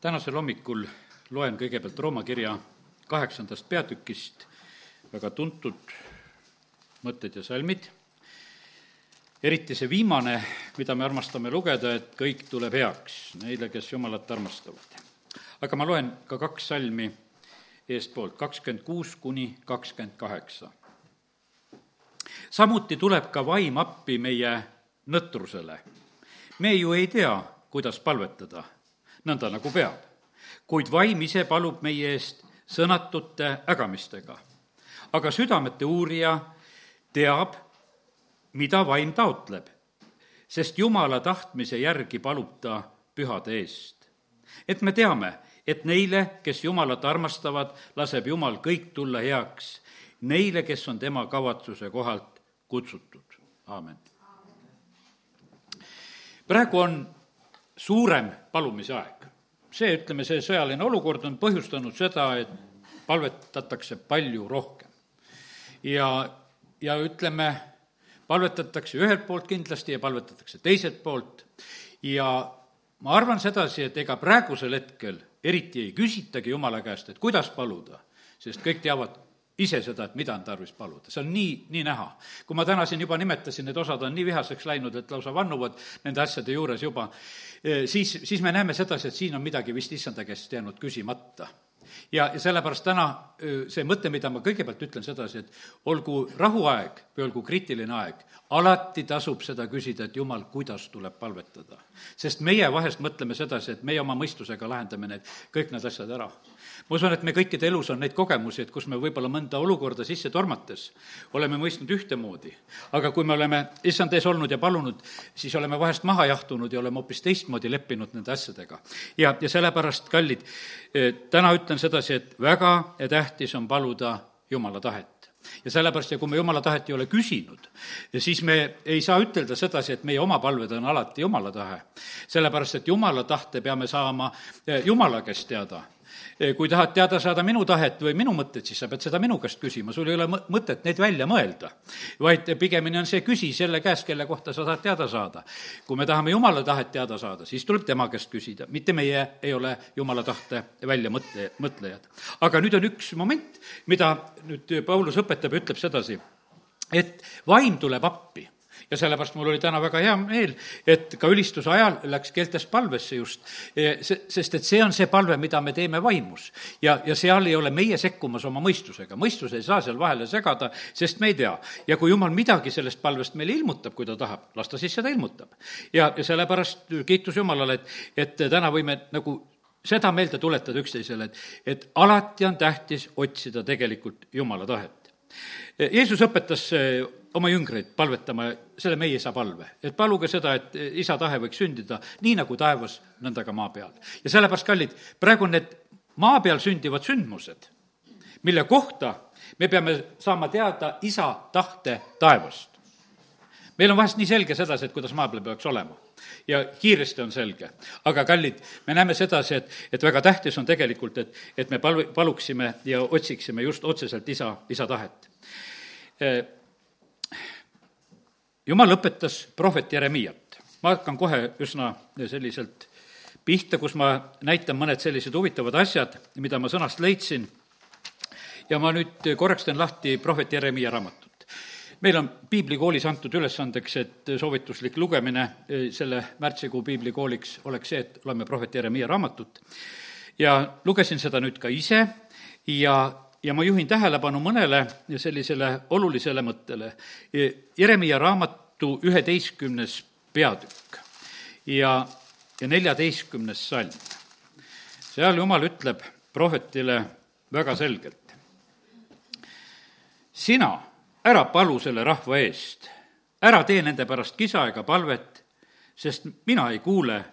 tänasel hommikul loen kõigepealt Rooma kirja kaheksandast peatükist väga tuntud mõtted ja salmid, eriti see viimane, mida me armastame lugeda, et kõik tuleb heaks neile, kes Jumalat armastavad. aga ma loen ka kaks salmi eestpoolt, kakskümmend kuus kuni kakskümmend kaheksa. samuti tuleb ka vaim appi meie nõtrusele. me ju ei tea, kuidas palvetada, nõnda nagu peab. kuid vaim ise palub meie eest sõnatute ägamistega. aga südamete uurija teab, mida vaim taotleb, sest Jumala tahtmise järgi palub ta pühade eest. et me teame, et neile, kes Jumalat armastavad, laseb Jumal kõik tulla heaks, neile, kes on tema kavatsuse kohalt kutsutud. aamen. praegu on suurem palumise aeg. see, ütleme, see sõjaline olukord on põhjustanud seda, et palvetatakse palju rohkem. ja, ja ütleme, palvetatakse ühelt poolt kindlasti ja palvetatakse teiselt poolt ja ma arvan sedasi, et ega praegusel hetkel eriti ei küsitagi Jumala käest, et kuidas paluda, sest kõik teavad ise seda, et mida on tarvis paluda, see on nii, nii näha. kui ma täna siin juba nimetasin, need osad on nii vihaseks läinud, et lausa vannuvad nende asjade juures juba, eh, siis, siis me näeme sedasi, et siin on midagi vist issanda käest jäänud küsimata ja, ja sellepärast täna see mõte, mida ma kõigepealt ütlen sedasi, et olgu rahuaeg või olgu kriitiline aeg, alati tasub seda küsida, et jumal, kuidas tuleb palvetada. sest meie vahest mõtleme sedasi, et meie oma mõistusega lahendame need, kõik need asjad ära ma usun, et me kõikide elus on neid kogemusi, et kus me võib-olla mõnda olukorda sisse tormates oleme mõistnud ühtemoodi. aga kui me oleme issand ees olnud ja palunud, siis oleme vahest maha jahtunud ja oleme hoopis teistmoodi leppinud nende asjadega. ja, ja sellepärast, kallid, täna ütlen sedasi, et väga tähtis on paluda Jumala tahet ja sellepärast, ja kui me Jumala tahet ei ole küsinud, siis me ei saa ütelda sedasi, et meie oma palved on alati Jumala tahe. sellepärast, et Jumala tahte peame saama eh, Jumala käest teada kui tahad teada saada minu tahet või minu mõtteid, siis sa pead seda minu käest küsima, sul ei ole mõtet neid välja mõelda. vaid pigemini on see, küsi selle käest, kelle kohta sa tahad teada saada. kui me tahame Jumala tahet teada saada, siis tuleb tema käest küsida, mitte meie ei ole Jumala tahte välja mõtle, mõtlejad. aga nüüd on üks moment, mida nüüd Paulus õpetab ja ütleb sedasi, et vaim tuleb appi ja sellepärast mul oli täna väga hea meel, et ka ülistuse ajal läks keeltest palvesse just, e, sest et see on see palve, mida me teeme vaimus. ja, ja seal ei ole meie sekkumas oma mõistusega, mõistus ei saa seal vahele segada, sest me ei tea. ja kui jumal midagi sellest palvest meile ilmutab, kui ta tahab, las ta siis seda ilmutab. ja, ja sellepärast kiitus Jumalale, et, et täna võime nagu seda meelde tuletada üksteisele, et, et alati on tähtis otsida tegelikult Jumala tahet. Jeesus õpetas oma jüngreid palvetama selle meie isa palve, et paluge seda, et isa tahe võiks sündida nii nagu taevas, nõnda ka maa peal. ja sellepärast, kallid, praegu on need maa peal sündivad sündmused, mille kohta me peame saama teada isa tahte taevast. meil on vahest nii selge sedasi, et kuidas maa peal peaks olema ja kiiresti on selge. aga kallid, me näeme sedasi, et, et väga tähtis on tegelikult, et, et me palu-, paluksime ja otsiksime just otseselt isa, isa tahet jumal õpetas prohvet Jeremiat. ma hakkan kohe üsna selliselt pihta, kus ma näitan mõned sellised huvitavad asjad, mida ma sõnast leidsin. ja ma nüüd korraks teen lahti prohvet Jeremiia raamatut. meil on piiblikoolis antud ülesandeks, et soovituslik lugemine selle märtsikuu piiblikooliks oleks see, et loeme prohvet Jeremiia raamatut. ja lugesin seda nüüd ka ise ja ja ma juhin tähelepanu mõnele sellisele olulisele mõttele. Jeremiah raamatu üheteistkümnes peatükk ja, ja neljateistkümnes salm. seal Jumal ütleb prohvetile väga selgelt. sina ära palu selle rahva eest, ära tee nende pärast kisa ega palvet, sest mina ei kuule,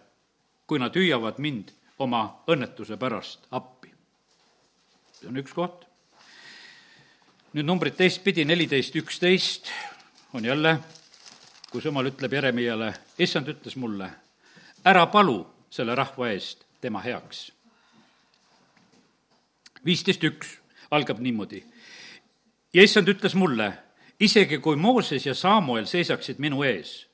kui nad hüüavad mind oma õnnetuse pärast appi. see on üks koht nüüd numbrid teistpidi, neliteist, üksteist on jälle, kus jumal ütleb Jeremiale, issand ütles mulle, ära palu selle rahva eest tema heaks. viisteist üks algab niimoodi. ja issand ütles mulle, isegi kui Mooses ja Samuel seisaksid minu ees,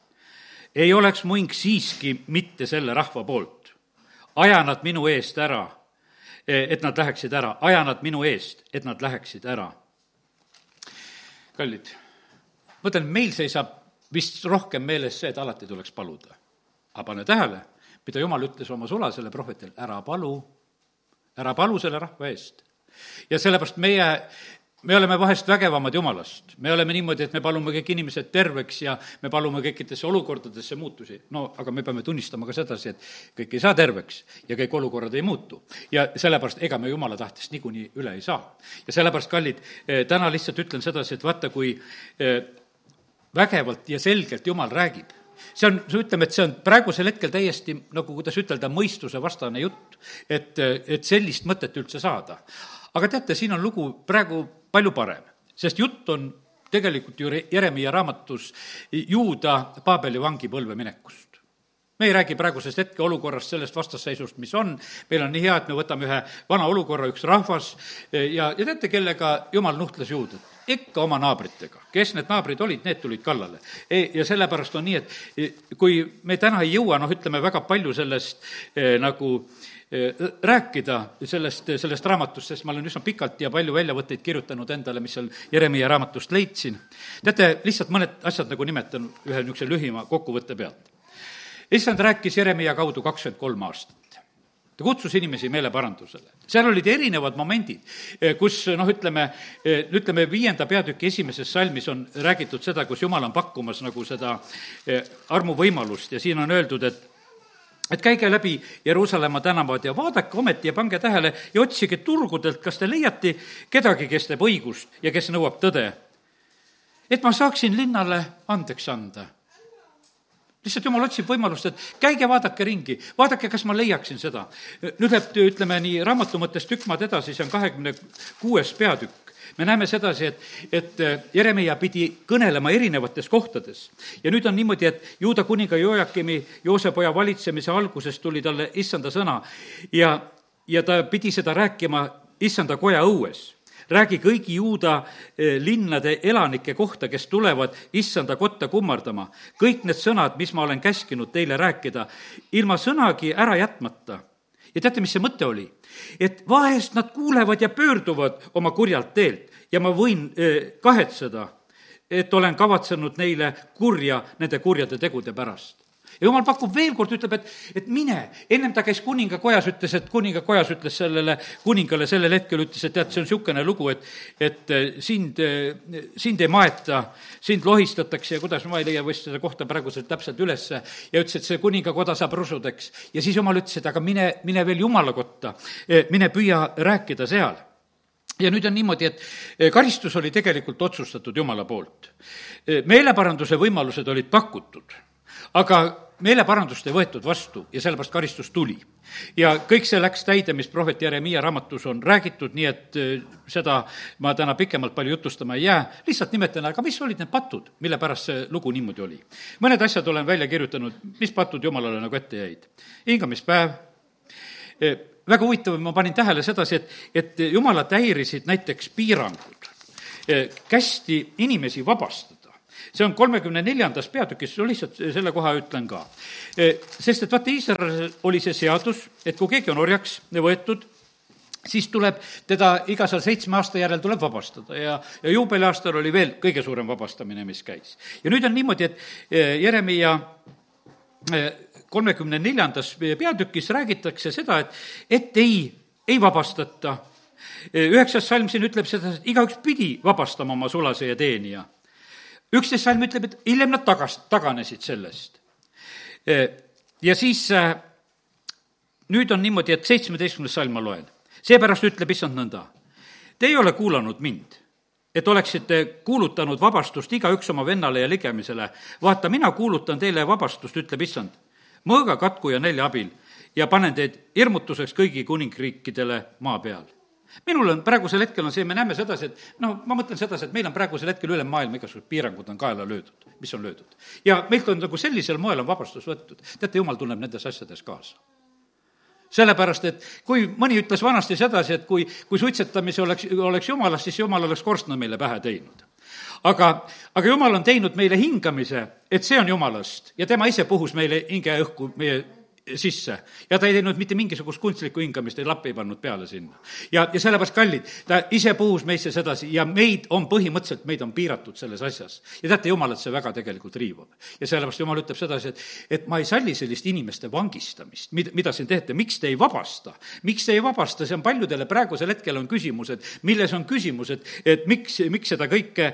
ei oleks mu hing siiski mitte selle rahva poolt. aja nad minu eest ära, et nad läheksid ära, aja nad minu eest, et nad läheksid ära. Kallid, ma ütlen, meil seisab vist rohkem meeles see, et alati tuleks paluda. aga pane tähele, mida jumal ütles oma sulasele prohvetile, ära palu, ära palu selle rahva eest. ja sellepärast meie me oleme vahest vägevamad Jumalast. me oleme niimoodi, et me palume kõik inimesed terveks ja me palume kõikidesse olukordadesse muutusi. no aga me peame tunnistama ka sedasi, et kõik ei saa terveks ja kõik olukorrad ei muutu. ja sellepärast, ega me Jumala tahtest niikuinii üle ei saa. ja sellepärast, kallid, eh, täna lihtsalt ütlen sedasi, et vaata, kui eh, vägevalt ja selgelt Jumal räägib, see on, ütleme, et see on praegusel hetkel täiesti nagu, kuidas ütelda, mõistusevastane jutt, et, et sellist mõtet üldse saada. Aga teate, siin on lugu praegu palju parem, sest jutt on tegelikult ju Jeremiah raamatus Juuda Paabeli vangipõlve minekust me ei räägi praegusest hetkeolukorrast, sellest vastasseisust, mis on, meil on nii hea, et me võtame ühe vana olukorra, üks rahvas ja, ja teate, kellega jumal nuhtles juudit? ikka oma naabritega. kes need naabrid olid, need tulid kallale. E, ja sellepärast on nii, et e, kui me täna ei jõua, noh, ütleme väga palju sellest eh, nagu Eh, rääkida sellest, sellest raamatust, sest ma olen üsna pikalt ja palju väljavõtteid kirjutanud endale, mis seal Jeremiah raamatust leidsin. teate, lihtsalt mõned asjad nagu nimetan ühe niisuguse lühima kokkuvõtte pealt. issand rääkis Jeremiah kaudu kakskümmend kolm aastat ta kutsus inimesi meeleparandusele. seal olid erinevad momendid, eh, kus noh, ütleme, eh, ütleme viienda peatüki esimeses salmis on räägitud seda, kus Jumal on pakkumas nagu seda armuvõimalust ja siin on öeldud, et et käige läbi Jeruusalemma tänavad ja vaadake ometi ja pange tähele ja otsige turgudelt, kas te leiate kedagi, kes teeb õigust ja kes nõuab tõde. et ma saaksin linnale andeks anda. lihtsalt jumal otsib võimalust, et käige vaadake ringi, vaadake, kas ma leiaksin seda. nüüd läheb, ütleme nii, raamatu mõttes tükk maad edasi, see on kahekümne kuues peatükk me näeme sedasi, et, et äh, Jeremia pidi kõnelema erinevates kohtades. ja nüüd on niimoodi, et Juuda kuninga Joakimi, Joosepoja valitsemise alguses tuli talle issanda sõna ja, ja ta pidi seda rääkima issanda koja õues räägi kõigi juuda äh, linnade elanike kohta, kes tulevad issanda kotta kummardama. kõik need sõnad, mis ma olen käskinud teile rääkida, ilma sõnagi ära jätmata ja teate, mis see mõte oli? et vahest nad kuulevad ja pöörduvad oma kurjalt teelt ja ma võin kahetseda, et olen kavatsenud neile kurja nende kurjade tegude pärast ja jumal pakub veel kord, ütleb, et, et mine. ennem ta käis kuningakojas, ütles, et kuningakojas ütles sellele kuningale sellel hetkel, ütles, et tead, see on niisugune lugu, et, et eh, sind, eh, sind ei maeta, sind lohistatakse ja kuidas, ma ei leia vist seda kohta praeguselt täpselt ülesse, ja ütles, et see kuningakoda saab rusudeks. ja siis jumal ütles, et aga mine, mine veel jumala kotta, eh, mine püüa rääkida seal ja nüüd on niimoodi, et karistus oli tegelikult otsustatud Jumala poolt. meeleparanduse võimalused olid pakutud aga meeleparandust ei võetud vastu ja sellepärast karistus tuli. ja kõik see läks täide, mis prohvet Jeremiia raamatus on räägitud, nii et äh, seda ma täna pikemalt palju jutustama ei jää, lihtsalt nimetan, aga mis olid need patud, mille pärast see lugu niimoodi oli. mõned asjad olen välja kirjutanud, mis patud Jumalale nagu ette jäid. hingamispäev, äh, väga huvitav, ma panin tähele sedasi, et, et Jumalat häirisid näiteks piirangud, äh, kästi inimesi vabastada see on kolmekümne neljandas peatükis, lihtsalt selle koha ütlen ka. E, sest et vaata, Iisraelil oli see seadus, et kui keegi on orjaks võetud, siis tuleb teda iga seal seitsme aasta järel tuleb vabastada ja, ja juubeliaastal oli veel kõige suurem vabastamine, mis käis. ja nüüd on niimoodi, et e, Jeremiah e, kolmekümne neljandas peatükis räägitakse seda, et, et ei, ei vabastata. üheksas salm siin ütleb seda, et igaüks pidi vabastama oma sulase ja teenija üksteist salm ütleb, et hiljem nad tagas, taganesid sellest. ja siis nüüd on niimoodi, et seitsmeteistkümnes salm ma loen. seepärast ütleb issand nõnda. Te ei ole kuulanud mind, et oleksite kuulutanud vabastust igaüks oma vennale ja ligemisele. vaata, mina kuulutan teile vabastust, ütleb issand, mõõga, katku ja nelja abil ja panen teid hirmutuseks kõigi kuningriikidele maa peal minul on praegusel hetkel on see, me näeme sedasi, et noh, ma mõtlen sedasi, et meil on praegusel hetkel üle maailma igasugused piirangud on kaela löödud, mis on löödud. ja meilt on nagu sellisel moel on vabastus võetud. teate, jumal tunneb nendes asjades kaasa sellepärast, et kui mõni ütles vanasti sedasi, et kui, kui suitsetamise oleks, oleks jumalast, siis jumal oleks korstna meile pähe teinud. aga, aga jumal on teinud meile hingamise, et see on jumalast ja tema ise puhus meile hinge õhku meie sisse ja ta ei teinud mitte mingisugust kunstlikku hingamist, ei lappi ei pannud peale sinna. ja, ja sellepärast, kallid, ta ise puhus meisse sedasi ja meid on põhimõtteliselt, meid on piiratud selles asjas. ja teate, jumalat see väga tegelikult riivab. ja sellepärast jumal ütleb sedasi, et, et ma ei salli sellist inimeste vangistamist, mida, mida siin teete, miks te ei vabasta? miks te ei vabasta, see on paljudele praegusel hetkel on küsimused, milles on küsimused, et miks, miks seda kõike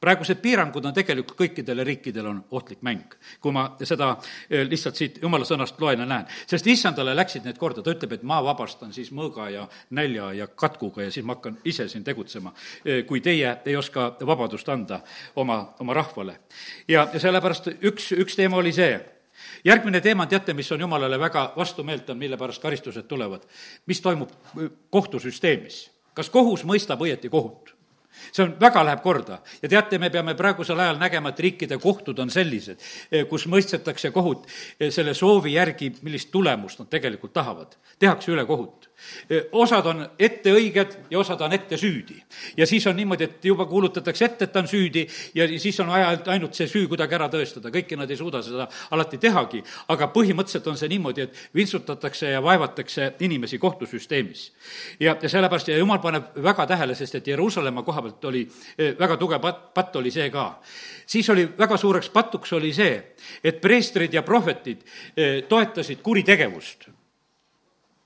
praegused piirangud on tegelikult kõikidele riikidele on ohtlik mäng, kui ma seda eh, lihtsalt siit jumala sõnast loen ja näen. sest issandale läksid need korda, ta ütleb, et ma vabastan siis mõõga ja nälja ja katkuga ja siis ma hakkan ise siin tegutsema, eh, kui teie ei oska vabadust anda oma, oma rahvale. ja, ja sellepärast üks, üks teema oli see, järgmine teema, teate, mis on jumalale väga vastumeelt, on, mille pärast karistused tulevad. mis toimub eh, kohtusüsteemis? kas kohus mõistab õieti kohut? See on, väga läheb korda ja teate, me peame praegusel ajal nägema, et riikide kohtud on sellised, eh, kus mõistetakse kohut eh, selle soovi järgi, millist tulemust nad tegelikult tahavad. tehakse ülekohut osad on ette õiged ja osad on ette süüdi. ja siis on niimoodi, et juba kuulutatakse ette, et ta on süüdi ja siis on vaja ainult see süü kuidagi ära tõestada, kõiki nad ei suuda seda alati tehagi, aga põhimõtteliselt on see niimoodi, et vintsutatakse ja vaevatakse inimesi kohtusüsteemis. ja, ja sellepärast ja jumal paneb väga tähele, sest et Jeruusalemma koha pealt oli väga tugev patt, patt oli see ka. siis oli väga suureks patuks oli see, et preestrid ja prohvetid toetasid kuritegevust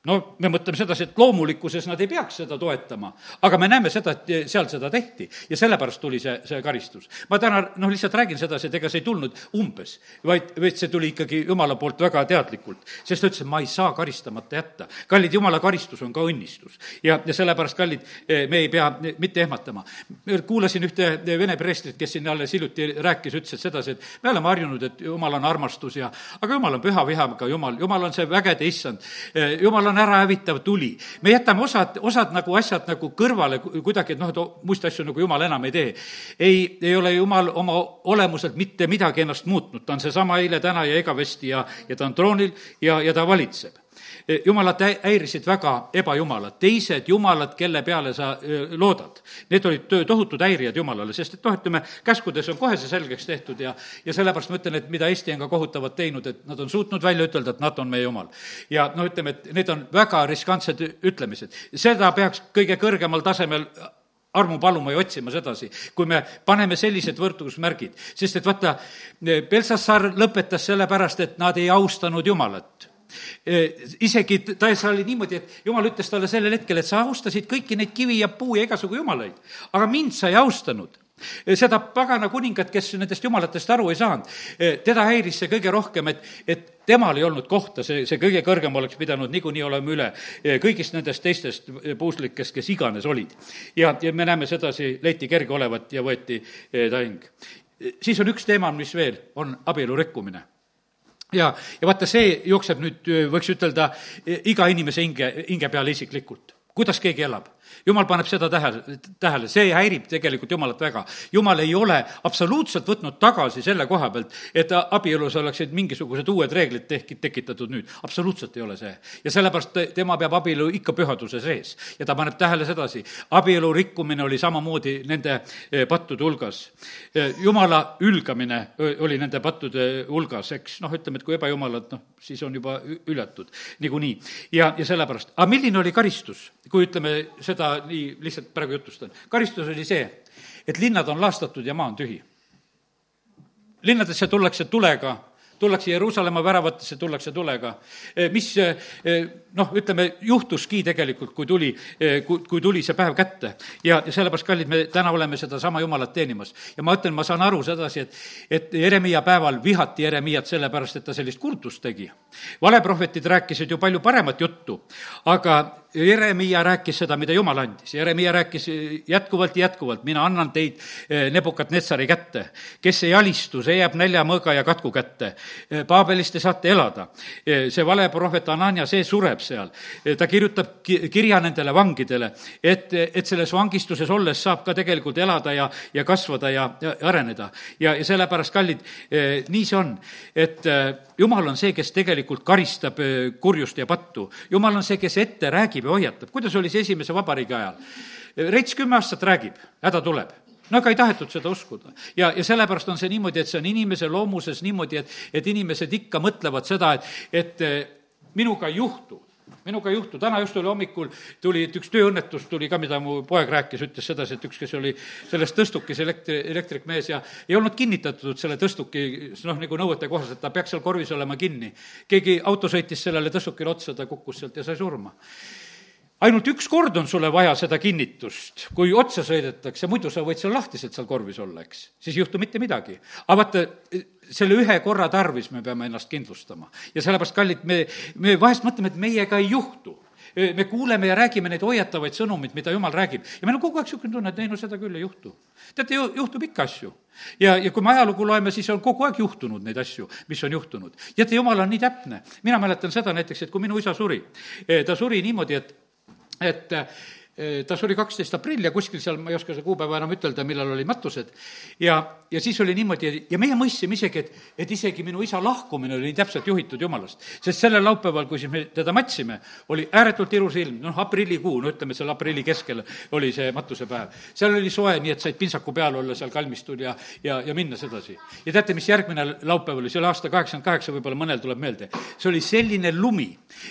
no me mõtleme sedasi, et loomulikkuses nad ei peaks seda toetama, aga me näeme seda, et seal seda tehti ja sellepärast tuli see, see karistus. ma täna noh, lihtsalt räägin sedasi, et ega see ei tulnud umbes, vaid, vaid see tuli ikkagi Jumala poolt väga teadlikult, sest ta ütles, et ma ei saa karistamata jätta. kallid, Jumala karistus on ka õnnistus ja, ja sellepärast, kallid, me ei pea mitte ehmatama. kuulasin ühte vene preestrit, kes siin alles hiljuti rääkis, ütles, et sedasi, et me oleme harjunud, et Jumal on armastus ja aga Jumal on püha vihaga Jumal, Jumal on see vägede issand, Jumal on on ärahävitav tuli. me jätame osad, osad nagu asjad nagu kõrvale kuidagi, et noh, et muist asju nagu jumal enam ei tee. ei, ei ole jumal oma olemuselt mitte midagi ennast muutnud, ta on seesama eile, täna ja igavesti ja, ja ta on troonil ja, ja ta valitseb jumalat häirisid väga ebajumalad, teised jumalad, kelle peale sa loodad. Need olid tohutud häirijad Jumalale, sest et noh, ütleme, käskudes on kohe see selgeks tehtud ja, ja sellepärast ma ütlen, et mida Eesti on ka kohutavalt teinud, et nad on suutnud välja ütelda, et NATO on meie Jumal. ja noh, ütleme, et need on väga riskantsed ütlemised. seda peaks kõige kõrgemal tasemel armu paluma ja otsima sedasi, kui me paneme sellised võrdlusmärgid, sest et vaata, Belsassar lõpetas sellepärast, et nad ei austanud Jumalat isegi Taesa oli niimoodi, et jumal ütles talle sellel hetkel, et sa austasid kõiki neid kivi ja puu ja igasugu jumalaid, aga mind sa ei austanud seda pagana kuningat, kes nendest jumalatest aru ei saanud, teda häiris see kõige rohkem, et, et temal ei olnud kohta, see, see kõige kõrgem oleks pidanud niikuinii olema üle kõigist nendest teistest puuslikest, kes iganes olid. ja, ja me näeme sedasi, leiti kerge olevat ja võeti ta hing. siis on üks teema, mis veel, on abielu rikkumine ja, ja vaata, see jookseb nüüd, võiks ütelda, iga inimese hinge, hinge peale isiklikult. kuidas keegi elab jumal paneb seda tähele, tähele, see häirib tegelikult Jumalat väga. Jumal ei ole absoluutselt võtnud tagasi selle koha pealt, et abielus oleksid mingisugused uued reeglid tehki-, tekitatud nüüd. absoluutselt ei ole see. ja sellepärast tema peab abielu ikka pühaduse sees. ja ta paneb tähele sedasi, abielu rikkumine oli samamoodi nende e, pattude hulgas. E, jumala ülgamine oli nende pattude hulgas, eks noh, ütleme, et kui ebajumalad, noh, siis on juba ületud niikuinii. ja, ja sellepärast, aga milline oli karistus, kui ütleme seda nii lihtsalt praegu jutustan. karistus oli see, et linnad on laastatud ja maa on tühi. linnadesse tullakse tulega tullakse Jeruusalemma väravatesse, tullakse tulega. Eh, mis eh, noh, ütleme, juhtuski tegelikult, kui tuli, eh, kui, kui tuli see päev kätte. ja, ja sellepärast, kallid, me täna oleme sedasama Jumalat teenimas. ja ma ütlen, ma saan aru sedasi, et, et Jeremiia päeval vihati Jeremiat sellepärast, et ta sellist kurtust tegi. valeprohvetid rääkisid ju palju paremat juttu, aga Jeremiia rääkis seda, mida Jumal andis. Jeremiia rääkis jätkuvalt ja jätkuvalt, mina annan teid Nebukat-Netsari kätte. kes ei alistu, see jääb nälja, mõõga ja katku kätte. Paabelis te saate elada. see valeprohvet Anania, see sureb seal. ta kirjutab kirja nendele vangidele, et, et selles vangistuses olles saab ka tegelikult elada ja, ja kasvada ja, ja areneda. ja, ja sellepärast, kallid, nii see on, et jumal on see, kes tegelikult karistab kurjust ja pattu. jumal on see, kes ette räägib ja hoiatab. kuidas oli see esimese vabariigi ajal? Reits kümme aastat räägib, häda tuleb no aga ei tahetud seda uskuda. ja, ja sellepärast on see niimoodi, et see on inimese loomuses niimoodi, et, et inimesed ikka mõtlevad seda, et, et eh, minuga ei juhtu minuga ei juhtu, täna just oli hommikul, tuli, et üks tööõnnetus tuli ka, mida mu poeg rääkis, ütles sedasi, et üks, kes oli selles tõstukis elektri, elektrikmees ja ei olnud kinnitatud selle tõstuki noh, nagu nõuete kohaselt, ta peaks seal korvis olema kinni. keegi auto sõitis sellele tõstukile otsa, ta kukkus sealt ja sai surma ainult üks kord on sulle vaja seda kinnitust, kui otsa sõidetakse, muidu sa võid seal lahtiselt seal korvis olla, eks. siis ei juhtu mitte midagi. aga vaata, selle ühe korra tarvis me peame ennast kindlustama. ja sellepärast, kallid, me, me vahest mõtleme, et meiega ei juhtu me kuuleme ja räägime neid hoiatavaid sõnumeid, mida jumal räägib. ja meil on kogu aeg niisugune tunne, et ei no seda küll ei juhtu. teate, juhtub ikka asju. ja, ja kui me ajalugu loeme, siis on kogu aeg juhtunud neid asju, mis on juhtunud. teate, jumal on nii täpne. mina mäletan seda näiteks, et kui minu isa suri, ta suri niimoodi, et et eh, ta suri kaksteist aprill ja kuskil seal, ma ei oska seda kuupäeva enam ütelda, millal olid matused, ja, ja siis oli niimoodi, ja meie mõistsime isegi, et, et isegi minu isa lahkumine oli täpselt juhitud jumalast. sest sellel laupäeval, kui siis me teda matsime, oli ääretult ilus ilm, noh, aprillikuu, no ütleme, seal aprilli keskel oli see matusepäev. seal oli soe, nii et said pintsaku peal olla seal kalmistul ja, ja, ja minna sedasi. ja teate, mis järgmine laupäev oli, see oli aasta kaheksakümmend kaheksa, võib-olla mõnel tuleb meelde. see oli selline lumi,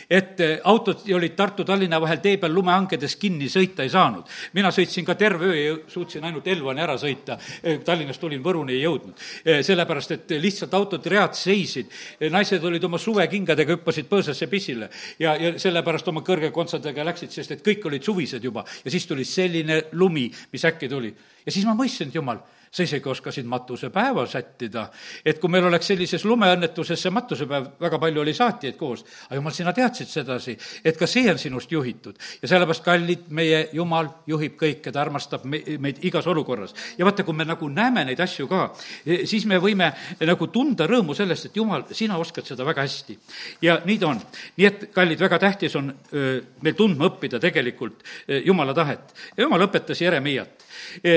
et eh, autod olid Tartu-Tallinna vahel tee peal lumehangedes kinni, sõita ei saanud. mina sõitsin ka terve öö ja suutsin ainult Elvani ära sõita, eh, Tallinnast tulin Võruni, ei jõudnud. Eh, sellepärast, et lihtsalt autod read seisid, naised olid oma suvekingadega, hüppasid põõsasse pissile ja, ja sellepärast oma kõrgekontsadega läksid, sest et kõik olid suvised juba ja siis tuli selline lumi, mis äkki tuli. ja siis ma mõistsin, et jumal sa isegi oskasid matusepäeva sättida. et kui meil oleks sellises lumeõnnetuses see matusepäev, väga palju oli saatjaid koos, aga jumal, sina teadsid sedasi, et ka see on sinust juhitud. ja sellepärast, kallid, meie Jumal juhib kõike, ta armastab me, meid igas olukorras. ja vaata, kui me nagu näeme neid asju ka, e, siis me võime nagu tunda rõõmu sellest, et Jumal, sina oskad seda väga hästi. ja nii ta on. nii et, kallid, väga tähtis on öö, meil tundma õppida tegelikult Jumala tahet. Jumal õpetas Jeremiat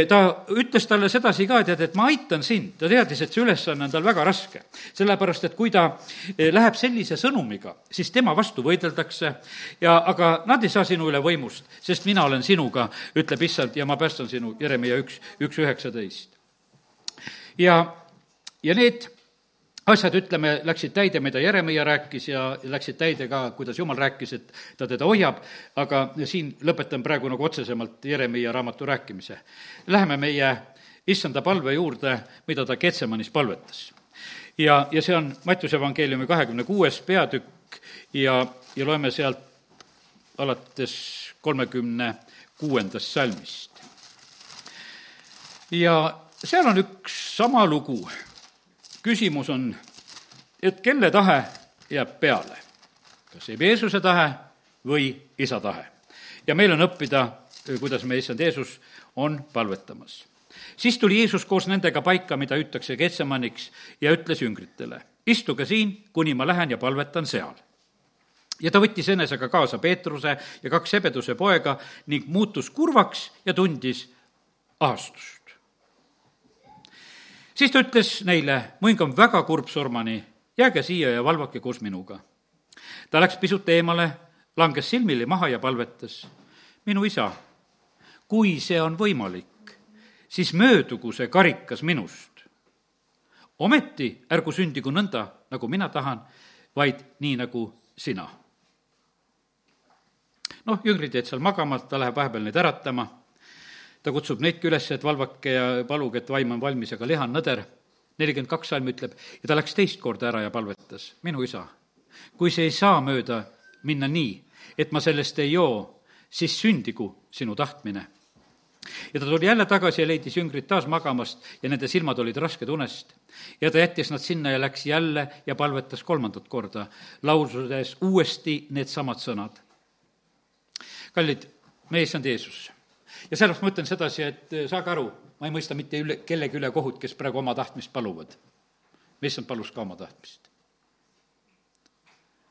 ta ütles talle sedasi ka, tead, et ma aitan sind, ta teadis, et see ülesanne on tal väga raske. sellepärast, et kui ta eh, läheb sellise sõnumiga, siis tema vastu võideldakse ja aga nad ei saa sinu üle võimust, sest mina olen sinuga, ütleb issand, ja ma päästan sinu, Jeremiah üks, üks üheksateist. ja, ja need asjad, ütleme, läksid täide, mida Jeremiah rääkis ja läksid täide ka, kuidas Jumal rääkis, et ta teda hoiab, aga siin lõpetan praegu nagu otsesemalt Jeremiah raamatu rääkimise. Läheme meie issanda palve juurde, mida ta Ketsemanis palvetas. ja, ja see on Mattiuse evangeeliumi kahekümne kuues peatükk ja, ja loeme sealt alates kolmekümne kuuendast salmist. ja seal on üks sama lugu küsimus on, et kelle tahe jääb peale? kas Jeesuse tahe või isa tahe? ja meil on õppida, kuidas meie issand Jeesus on palvetamas. siis tuli Jeesus koos nendega paika, mida hüütakse Ketsemaniks, ja ütles jüngritele, istuge siin, kuni ma lähen ja palvetan seal ja ta võttis enesega kaasa Peetruse ja kaks sebeduse poega ning muutus kurvaks ja tundis ahastust siis ta ütles neile, muing on väga kurb surmani, jääge siia ja valvake koos minuga. ta läks pisut eemale, langes silmili maha ja palvetas, minu isa, kui see on võimalik, siis möödugu see karikas minust. ometi ärgu sündigu nõnda, nagu mina tahan, vaid nii, nagu sina. noh, jüngrid jäid seal magama, ta läheb vahepeal neid äratama ta kutsub neidki üles, et valvake ja paluge, et vaim on valmis, aga liha on nõder. nelikümmend kaks salm ütleb, ja ta läks teist korda ära ja palvetas, minu isa, kui see ei saa mööda minna nii, et ma sellest ei joo, siis sündigu sinu tahtmine ja ta tuli jälle tagasi ja leidis jüngrid taas magamast ja nende silmad olid rasked unest. ja ta jättis nad sinna ja läks jälle ja palvetas kolmandat korda, lausudes uuesti needsamad sõnad. kallid, meie issand Jeesus ja sellepärast ma ütlen sedasi, et eh, saage aru, ma ei mõista mitte üle, kellegi üle kohut, kes praegu oma tahtmist paluvad. meissand palus ka oma tahtmist.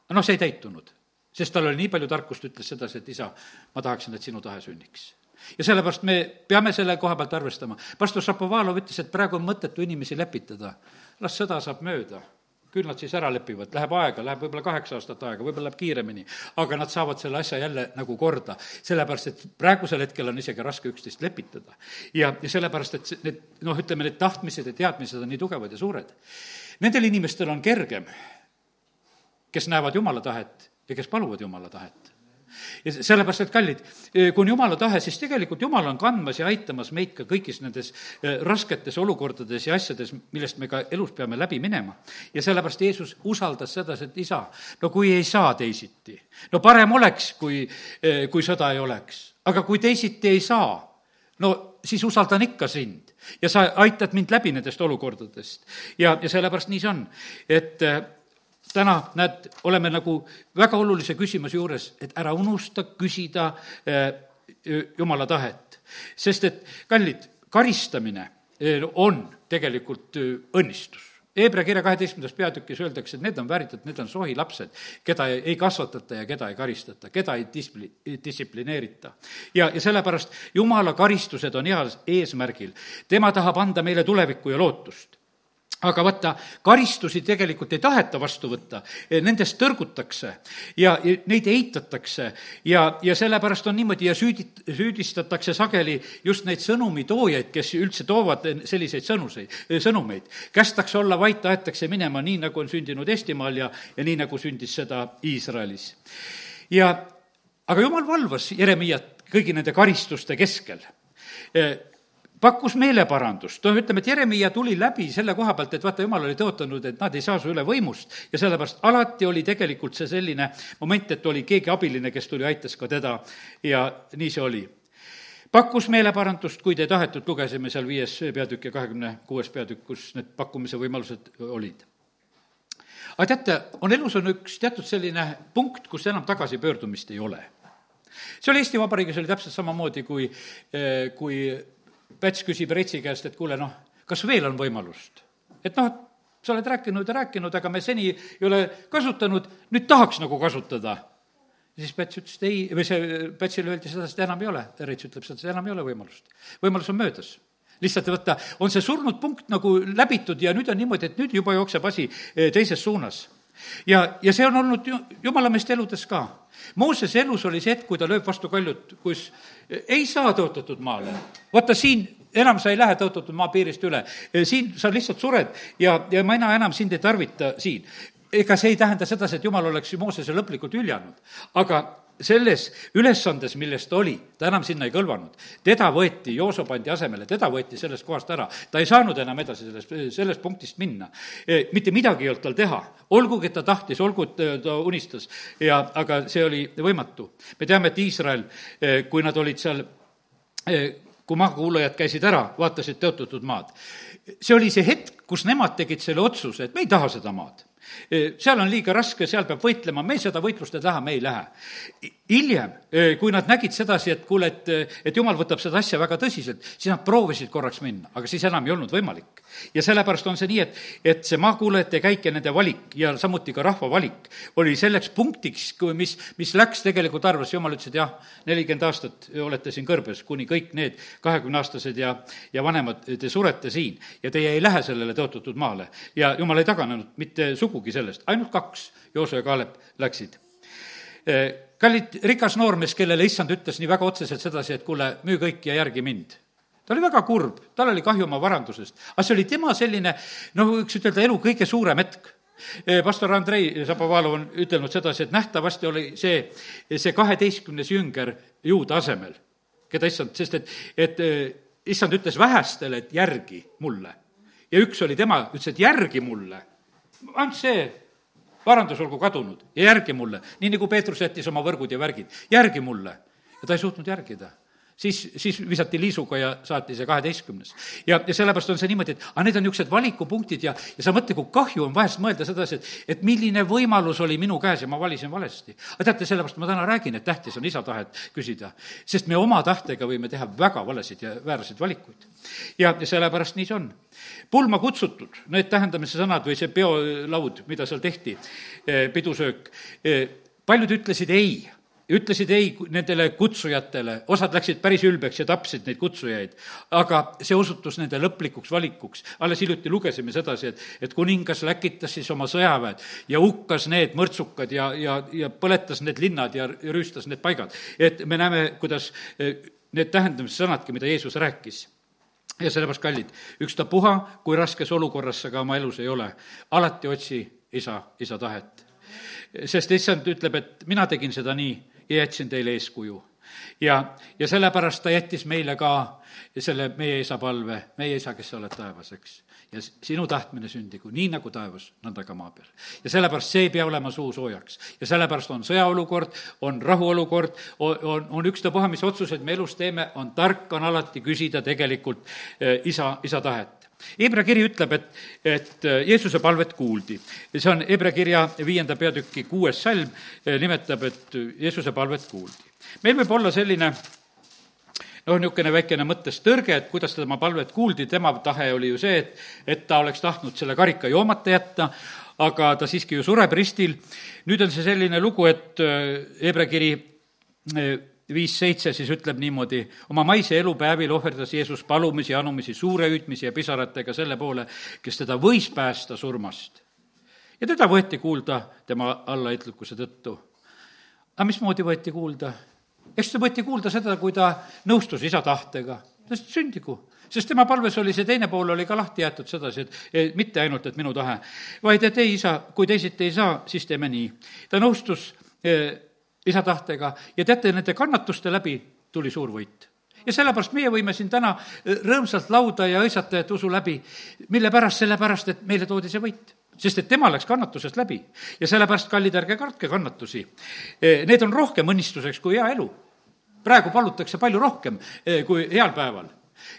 noh, see ei täitunud, sest tal oli nii palju tarkust, ütles sedasi, et isa, ma tahaksin, et sinu tahe sünniks ja sellepärast me peame selle koha pealt arvestama. pastor Šapovalov ütles, et praegu on mõttetu inimesi lepitada. las sõda saab mööda. Küll nad siis ära lepivad, läheb aega, läheb võib-olla kaheksa aastat aega, võib-olla läheb kiiremini, aga nad saavad selle asja jälle nagu korda, sellepärast et praegusel hetkel on isegi raske üksteist lepitada. ja, ja sellepärast, et need noh, ütleme, need tahtmised ja teadmised on nii tugevad ja suured. Nendel inimestel on kergem, kes näevad Jumala tahet ja kes paluvad Jumala tahet ja sellepärast, et kallid, kui on jumala tahe, siis tegelikult jumal on kandmas ja aitamas meid ka kõigis nendes eh, rasketes olukordades ja asjades, millest me ka elus peame läbi minema. ja sellepärast Jeesus usaldas sedasi, et isa, no kui ei saa teisiti, no parem oleks, kui, eh, kui sõda ei oleks, aga kui teisiti ei saa, no siis usaldan ikka sind ja sa aitad mind läbi nendest olukordadest. ja, ja sellepärast nii see on, et eh, täna, näed, oleme nagu väga olulise küsimuse juures, et ära unusta küsida eh, jumala tahet. sest et, kallid, karistamine eh, on tegelikult eh, õnnistus. Hebra kirja kaheteistkümnendas peatükis öeldakse, et need on vääritud, need on sohi lapsed, keda ei kasvatata ja keda ei karistata, keda ei displi-, distsiplineerita. ja, ja sellepärast jumala karistused on heal eesmärgil. tema tahab anda meile tulevikku ja lootust aga vaata, karistusi tegelikult ei taheta vastu võtta, nendest tõrgutakse ja neid eitatakse ja, ja sellepärast on niimoodi ja süüdit-, süüdistatakse sageli just neid sõnumitoojaid, kes üldse toovad selliseid sõnuseid, sõnumeid. kästakse olla vait, aetakse minema nii, nagu on sündinud Eestimaal ja, ja nii, nagu sündis seda Iisraelis. ja aga jumal valvas Jeremiat kõigi nende karistuste keskel pakkus meeleparandust, noh, ütleme, et Jeremiah tuli läbi selle koha pealt, et vaata, jumal oli tõotanud, et nad ei saa su üle võimust ja sellepärast alati oli tegelikult see selline moment, et oli keegi abiline, kes tuli, aitas ka teda ja nii see oli pakkus meeleparandust, kuid ei tahetud, lugesime seal viies peatükk ja kahekümne kuues peatükk, kus need pakkumise võimalused olid. aga teate, on elus on üks teatud selline punkt, kus enam tagasipöördumist ei ole. see oli Eesti Vabariigis, oli täpselt samamoodi, kui, eh, kui Päts küsib Reitsi käest, et kuule, noh, kas veel on võimalust? et noh, sa oled rääkinud ja rääkinud, aga me seni ei ole kasutanud, nüüd tahaks nagu kasutada. siis Päts ütles, et ei, või see, Pätsile öeldi seda, et enam ei ole. Reits ütleb seda, et enam ei ole võimalust. võimalus on möödas lihtsalt vaata, on see surnud punkt nagu läbitud ja nüüd on niimoodi, et nüüd juba jookseb asi eh, teises suunas. Ja, ja see on olnud ju jumalameeste eludes ka. Moosese elus oli see hetk, kui ta lööb vastu kaljut, kus ei saa tõotatud maale. vaata siin enam sa ei lähe tõotatud maa piirist üle, siin sa lihtsalt sured ja, ja mina enam sind ei tarvita siin. ega see ei tähenda sedasi, et jumal oleks Moosese lõplikult hüljanud, aga selles ülesandes, milles ta oli, ta enam sinna ei kõlvanud. teda võeti, Jooso pandi asemele, teda võeti sellest kohast ära. ta ei saanud enam edasi sellest, sellest punktist minna. E, mitte midagi ei olnud tal teha, olgugi et ta tahtis, olgu et ta unistas ja, aga see oli võimatu. me teame, et Iisrael, e, kui nad olid seal e, kui maakuulajad käisid ära, vaatasid tõotatud maad. see oli see hetk, kus nemad tegid selle otsuse, et me ei taha seda maad seal on liiga raske, seal peab võitlema, me seda võitlust ei taha, me ei lähe. hiljem, kui nad nägid sedasi, et kuule, et, et jumal võtab seda asja väga tõsiselt, siis nad proovisid korraks minna, aga siis enam ei olnud võimalik. ja sellepärast on see nii, et, et see maakuulajate käik ja nende valik ja samuti ka rahva valik oli selleks punktiks, mis, mis läks tegelikult arvesse, jumal ütles, et jah, nelikümmend aastat olete siin kõrbes, kuni kõik need kahekümneaastased ja, ja vanemad, te surete siin ja teie ei lähe sellele tõotatud maale. ja jumal ei taganenud mitte sugugi sellest, ainult kaks, Joosua ja Kaalep, läksid. Kallid rikas noormees, kellele issand ütles nii väga otseselt sedasi, et kuule, müü kõik ja järgi mind. Ta oli väga kurb, tal oli kahju oma varandusest, aga see oli tema selline, noh, võiks ütelda, elu kõige suurem hetk. Pastor Andrei Zapovalov on ütelnud sedasi, et nähtavasti oli see, see kaheteistkümnes jünger juuda asemel, keda issand, sest et, et issand ütles vähestele, et järgi mulle. ja üks oli tema, ütles, et järgi mulle ainult see varandus olgu kadunud. Ja järgi mulle, nii nagu Peetrus jättis oma võrgud ja värgid, järgi mulle. ja ta ei suutnud järgida siis, siis visati liisuga ja saati see kaheteistkümnes. ja, ja sellepärast on see niimoodi, et aga need on niisugused valikupunktid ja, ja sa mõtle, kui kahju on vahest mõelda sedasi, et, et milline võimalus oli minu käes ja ma valisin valesti. aga teate, sellepärast ma täna räägin, et tähtis on isa tahet küsida, sest me oma tahtega võime teha väga valesid ja vääraseid valikuid. ja, ja sellepärast nii see on. pulma kutsutud, need tähendamise sõnad või see peolaud, mida seal tehti, eh, pidusöök, eh, paljud ütlesid ei ütlesid ei nendele kutsujatele, osad läksid päris ülbeks ja tapsid neid kutsujaid. aga see osutus nende lõplikuks valikuks. alles hiljuti lugesime sedasi, et, et kuningas läkitas siis oma sõjaväed ja hukkas need mõrtsukad ja, ja, ja põletas need linnad ja rüüstas need paigad. et me näeme, kuidas eh, need tähendamissõnadki, mida Jeesus rääkis ja sellepärast, kallid, ükstapuha, kui raskes olukorras sa ka oma elus ei ole, alati otsi isa, isa tahet. sest issand ütleb, et mina tegin seda nii ja jätsin teile eeskuju. ja, ja sellepärast ta jättis meile ka selle meie isa palve, meie isa, kes sa oled taevas, eks. ja sinu tahtmine sündigu nii nagu taevas, nõnda ka maa peal. ja sellepärast see ei pea olema suu soojaks. ja sellepärast on sõjaolukord, on rahuolukord, on, on, ükstapuha, mis otsuseid me elus teeme, on tark, on alati küsida tegelikult eh, isa, isa tahet Hebra kiri ütleb, et, et äh, Jeesuse palvet kuuldi. see on Hebra kirja viienda peatüki kuues salm, äh, nimetab, et Jeesuse palvet kuuldi. meil võib olla selline noh, niisugune väikene mõttes tõrge, et kuidas tema palvet kuuldi, tema tahe oli ju see, et, et ta oleks tahtnud selle karika joomata jätta, aga ta siiski ju sureb ristil. nüüd on see selline lugu, et äh, Hebra kiri viis seitse siis ütleb niimoodi, oma maise elupäevil ohverdas Jeesus palumisi, anumisi, suure hüüdmisi ja pisaratega selle poole, kes teda võis päästa surmast. ja teda võeti kuulda tema allaheitlikkuse tõttu. aga mismoodi võeti kuulda? eks ta võeti kuulda seda, kui ta nõustus isa tahtega, sest sündigu sest tema palves oli see teine pool oli ka lahti jäetud sedasi, et mitte ainult, et minu tahe, vaid et ei, isa, kui teisiti ei saa, siis teeme nii. ta nõustus eh, isa tahtega ja teate, nende kannatuste läbi tuli suur võit ja sellepärast meie võime siin täna äh, rõõmsalt lauda ja hõisata, et usu läbi. mille pärast, sellepärast, et meile toodi see võit. sest et tema läks kannatusest läbi. ja sellepärast, kallid, ärge kartke kannatusi. Äh, need on rohkem õnnistuseks kui hea elu. praegu palutakse palju rohkem äh, kui heal päeval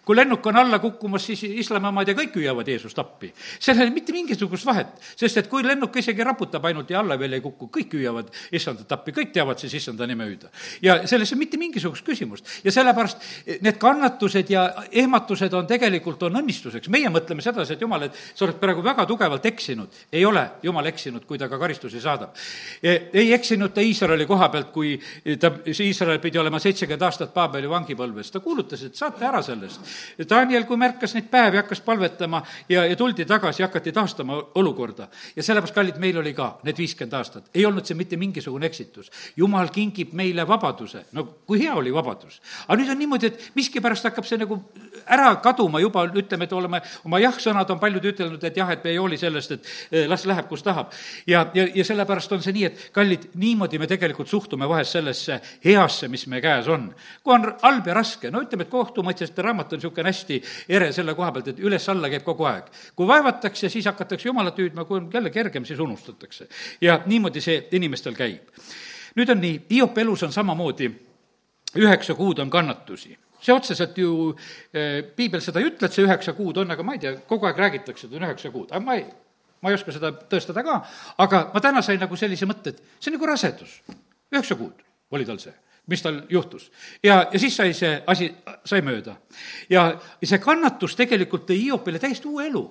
kui lennuk on alla kukkumas, siis islamimaad ja kõik hüüavad Jeesust appi. seal ei ole mitte mingisugust vahet, sest et kui lennuk isegi raputab ainult ja alla veel ei kuku, kõik hüüavad issandat appi, kõik teavad siis issanda nime hüüda. ja selles ei ole mitte mingisugust küsimust ja sellepärast need kannatused ja ehmatused on tegelikult, on õnnistuseks. meie mõtleme sedasi, et jumal, et sa oled praegu väga tugevalt eksinud. ei ole jumal eksinud, kui ta ka karistusi saadab. E, ei eksinud ta Iisraeli koha pealt, kui ta, Iisrael pidi olema seitsekümmend aastat Paabeli vangipõlves, ta kuulutas, et saate ära sellest Daniel, kui märkas neid päevi, hakkas palvetama ja, ja tuldi tagasi, hakati taastama olukorda. ja sellepärast, kallid, meil oli ka need viiskümmend aastat, ei olnud see mitte mingisugune eksitus. jumal kingib meile vabaduse, no kui hea oli vabadus. aga nüüd on niimoodi, et miskipärast hakkab see nagu ära kaduma juba, ütleme, et oleme oma jah-sõnad on paljud ütelnud, et jah, et me ei hooli sellest, et eh, las läheb, kus tahab. ja, ja, ja sellepärast on see nii, et kallid, niimoodi me tegelikult suhtume vahest sellesse heasse, mis meie käes on. kui on halb ja raske, no ütleme, et kohtumõistjate raamat on niisugune hästi ere selle koha pealt, et üles-alla käib kogu aeg. kui vaevatakse, siis hakatakse jumalat hüüdma, kui on jälle kergem, siis unustatakse. ja niimoodi see inimestel käib. nüüd on nii, Hiopi elus on samamoodi, üheksa kuud on kannatusi see otseselt ju, eh, piibel seda ei ütle, et see üheksa kuud on, aga ma ei tea, kogu aeg räägitakse, et on üheksa kuud, aga ma ei, ma ei oska seda tõestada ka, aga ma täna sain nagu sellise mõtte, et see on nagu rasedus. üheksa kuud oli tal see mis tal juhtus. ja, ja siis sai see asi, sai mööda. ja, see kannatus tegelikult tõi Hiopile täiesti uue elu.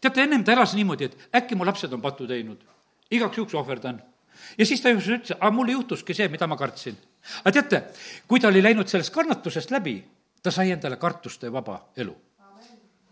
teate, ennem ta elas niimoodi, et äkki mu lapsed on patu teinud, igaks juhuks ohverdan. ja siis ta ütles, aga mul juhtuski see, mida ma kartsin. aga teate, kui ta oli läinud sellest kannatusest läbi, ta sai endale kartuste vaba elu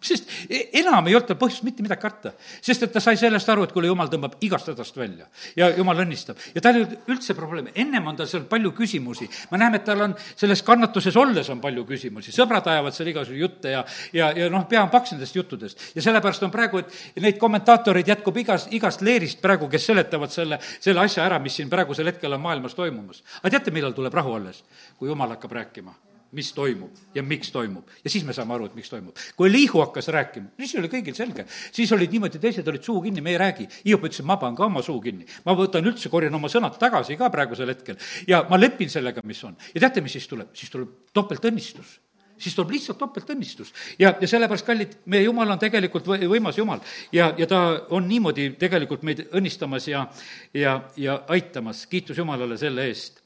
sest e-, enam ei olnud tal põhjust mitte midagi karta, sest et ta sai sellest aru, et kuule, jumal tõmbab igast hädast välja ja jumal õnnistab. ja tal ei olnud üldse probleemi, ennem on tal seal palju küsimusi. me näeme, et tal on selles kannatuses olles on palju küsimusi, sõbrad ajavad seal igasugu jutte ja, ja, ja noh, pea on paks nendest juttudest. ja sellepärast on praegu, et neid kommentaatoreid jätkub igas, igast leerist praegu, kes seletavad selle, selle asja ära, mis siin praegusel hetkel on maailmas toimumas. aga teate, millal tuleb rahu alles? kui jumal hakkab rääkima mis toimub ja miks toimub. ja siis me saame aru, et miks toimub. kui Liihu hakkas rääkima, siis oli kõigil selge. siis olid niimoodi, teised olid suu kinni, me ei räägi. Hiop ütles, ma panen ka oma suu kinni. ma võtan üldse, korjan oma sõnad tagasi ka praegusel hetkel ja ma lepin sellega, mis on. ja teate, mis siis tuleb? siis tuleb topeltõnnistus siis tuleb lihtsalt topeltõnnistus. ja, ja sellepärast, kallid, meie Jumal on tegelikult võimas Jumal ja, ja ta on niimoodi tegelikult meid õnnistamas ja, ja, ja aitamas, kiitus Jumalale selle eest.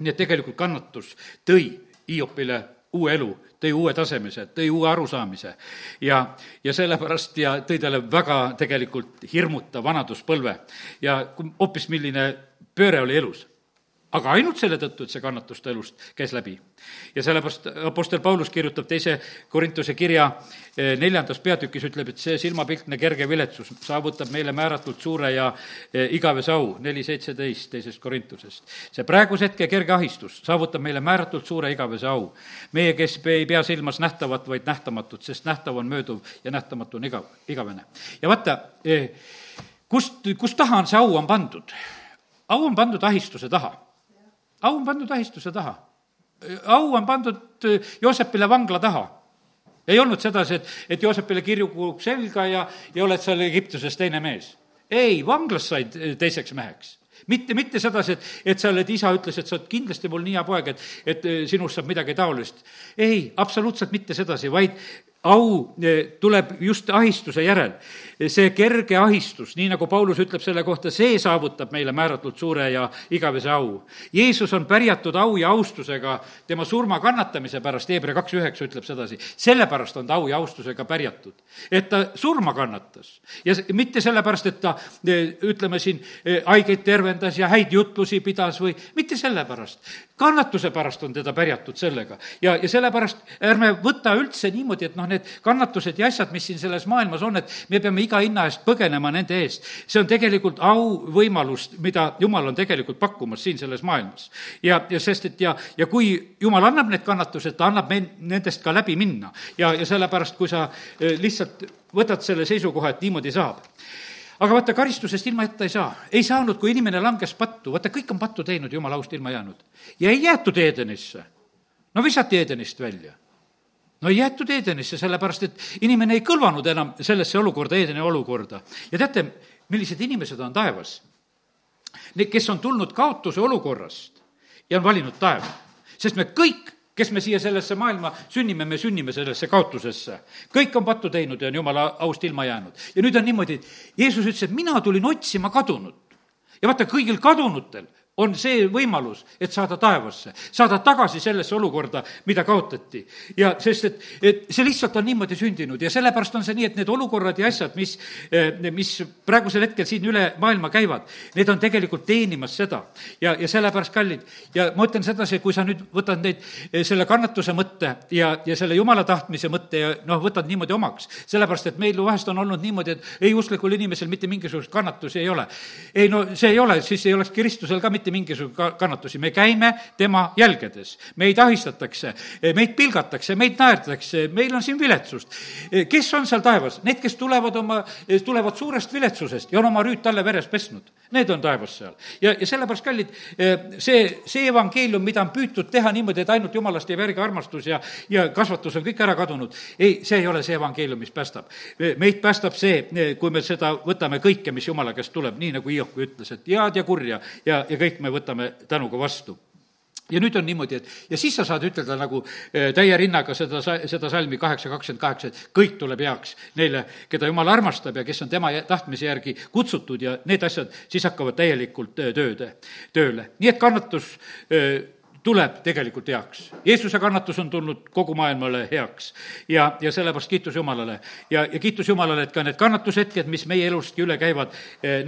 nii et tegelikult kannatus tõi Hiopile uue elu, tõi uue tasemise, tõi uue arusaamise ja, ja sellepärast ja tõi talle väga tegelikult hirmuta vanaduspõlve ja hoopis milline pööre oli elus. Aga ainult selle tõttu, et see kannatus ta elust käis läbi. ja sellepärast Apostel Paulus kirjutab teise Korintuse kirja eh, neljandas peatükis, ütleb, et see silmapiltne kerge viletsus saavutab meile määratult suure ja eh, igavese au, neli seitseteist teisest Korintusest. see praeguse hetke kerge ahistus saavutab meile määratult suure igavese au. meie, kes ei pea silmas nähtavat, vaid nähtamatut, sest nähtav on mööduv ja nähtamatu on igav, igavene. ja vaata, eh, kust, kust taha on see au on pandud? au on pandud ahistuse taha au on pandud ahistuse taha. au on pandud äh, Joosepile vangla taha. ei olnud sedasi, et, et Joosepile kirju kuulub selga ja, ja oled seal Egiptuses teine mees. ei, vanglas said äh, teiseks meheks mitte, mitte sedasi, et, et sa oled, isa ütles, et sa oled kindlasti mul nii hea poeg, et, et äh, sinust saab midagi taolist. ei, absoluutselt mitte sedasi, vaid au tuleb just ahistuse järel see kerge ahistus, nii nagu Paulus ütleb selle kohta, see saavutab meile määratult suure ja igavese au. Jeesus on pärjatud au ja austusega tema surma kannatamise pärast, Hebra kaks üheksa ütleb sedasi, sellepärast on ta au ja austusega pärjatud. et ta surma kannatas ja mitte sellepärast, et ta ütleme siin, haigeid tervendas ja häid jutlusi pidas või mitte sellepärast. kannatuse pärast on teda pärjatud sellega ja, ja sellepärast ärme võta üldse niimoodi, et noh, need kannatused ja asjad, mis siin selles maailmas on, et me peame iga hinna eest põgenema nende eest. see on tegelikult auvõimalus, mida Jumal on tegelikult pakkumas siin selles maailmas. ja, ja sest, et ja, ja kui Jumal annab need kannatused, ta annab meil nendest ka läbi minna. ja, ja sellepärast, kui sa eh, lihtsalt võtad selle seisukoha, et niimoodi saab aga vaata, karistusest ilma jätta ei saa. ei saanud, kui inimene langes pattu, vaata, kõik on pattu teinud, jumala aust ilma jäänud. ja ei jäetud Edenisse. no visati Edenist välja no ei jäetud Edenisse, sellepärast et inimene ei kõlvanud enam sellesse olukorda, Edeni olukorda. ja teate, millised inimesed on taevas? Need, kes on tulnud kaotuse olukorrast ja on valinud taeva. sest me kõik, kes me siia sellesse maailma sünnime, me sünnime sellesse kaotusesse. kõik on pattu teinud ja on jumala aust ilma jäänud. ja nüüd on niimoodi, Jeesus ütles, et mina tulin otsima kadunut. ja vaata, kõigil kadunutel on see võimalus, et saada taevasse, saada tagasi sellesse olukorda, mida kaotati. ja sest, et, et see lihtsalt on niimoodi sündinud ja sellepärast on see nii, et need olukorrad ja asjad, mis, eh, mis praegusel hetkel siin üle maailma käivad, need on tegelikult teenimas seda. ja, ja sellepärast kallid. ja ma ütlen sedasi, kui sa nüüd võtad neid, eh, selle kannatuse mõtte ja, ja selle jumala tahtmise mõtte ja noh, võtad niimoodi omaks, sellepärast et meil vahest on olnud niimoodi, et ei usklikul inimesel mitte mingisuguseid kannatusi ei ole. ei no see ei ole, siis ei oleks Kristusel ka mitte mitte mingisuguseid kannatusi, me käime tema jälgedes. meid ahistatakse, meid pilgatakse, meid naertakse, meil on siin viletsust. kes on seal taevas? Need, kes tulevad oma, tulevad suurest viletsusest ja on oma rüüt talle veres pesnud. Need on taevas seal. ja, ja sellepärast, kallid, see, see evangeelium, mida on püütud teha niimoodi, et ainult jumalast jääb järgi armastus ja, ja kasvatus on kõik ära kadunud, ei, see ei ole see evangeelium, mis päästab. meid päästab see, kui me seda võtame kõike, mis jumala käest tuleb, nii nagu Hiopi ütles, et head ja kurja ja, ja kõik me võtame tänuga vastu ja nüüd on niimoodi, et ja siis sa saad ütelda nagu eh, täie rinnaga seda, seda salmi kaheksa kakskümmend kaheksa, et kõik tuleb heaks neile, keda jumal armastab ja kes on tema tahtmise järgi kutsutud ja need asjad siis hakkavad täielikult eh, tööde, tööle. nii et kannatus eh, tuleb tegelikult heaks. Jeesuse kannatus on tulnud kogu maailmale heaks ja, ja sellepärast kiitus Jumalale. ja, ja kiitus Jumalale, et ka need kannatushetked, mis meie elustki üle käivad,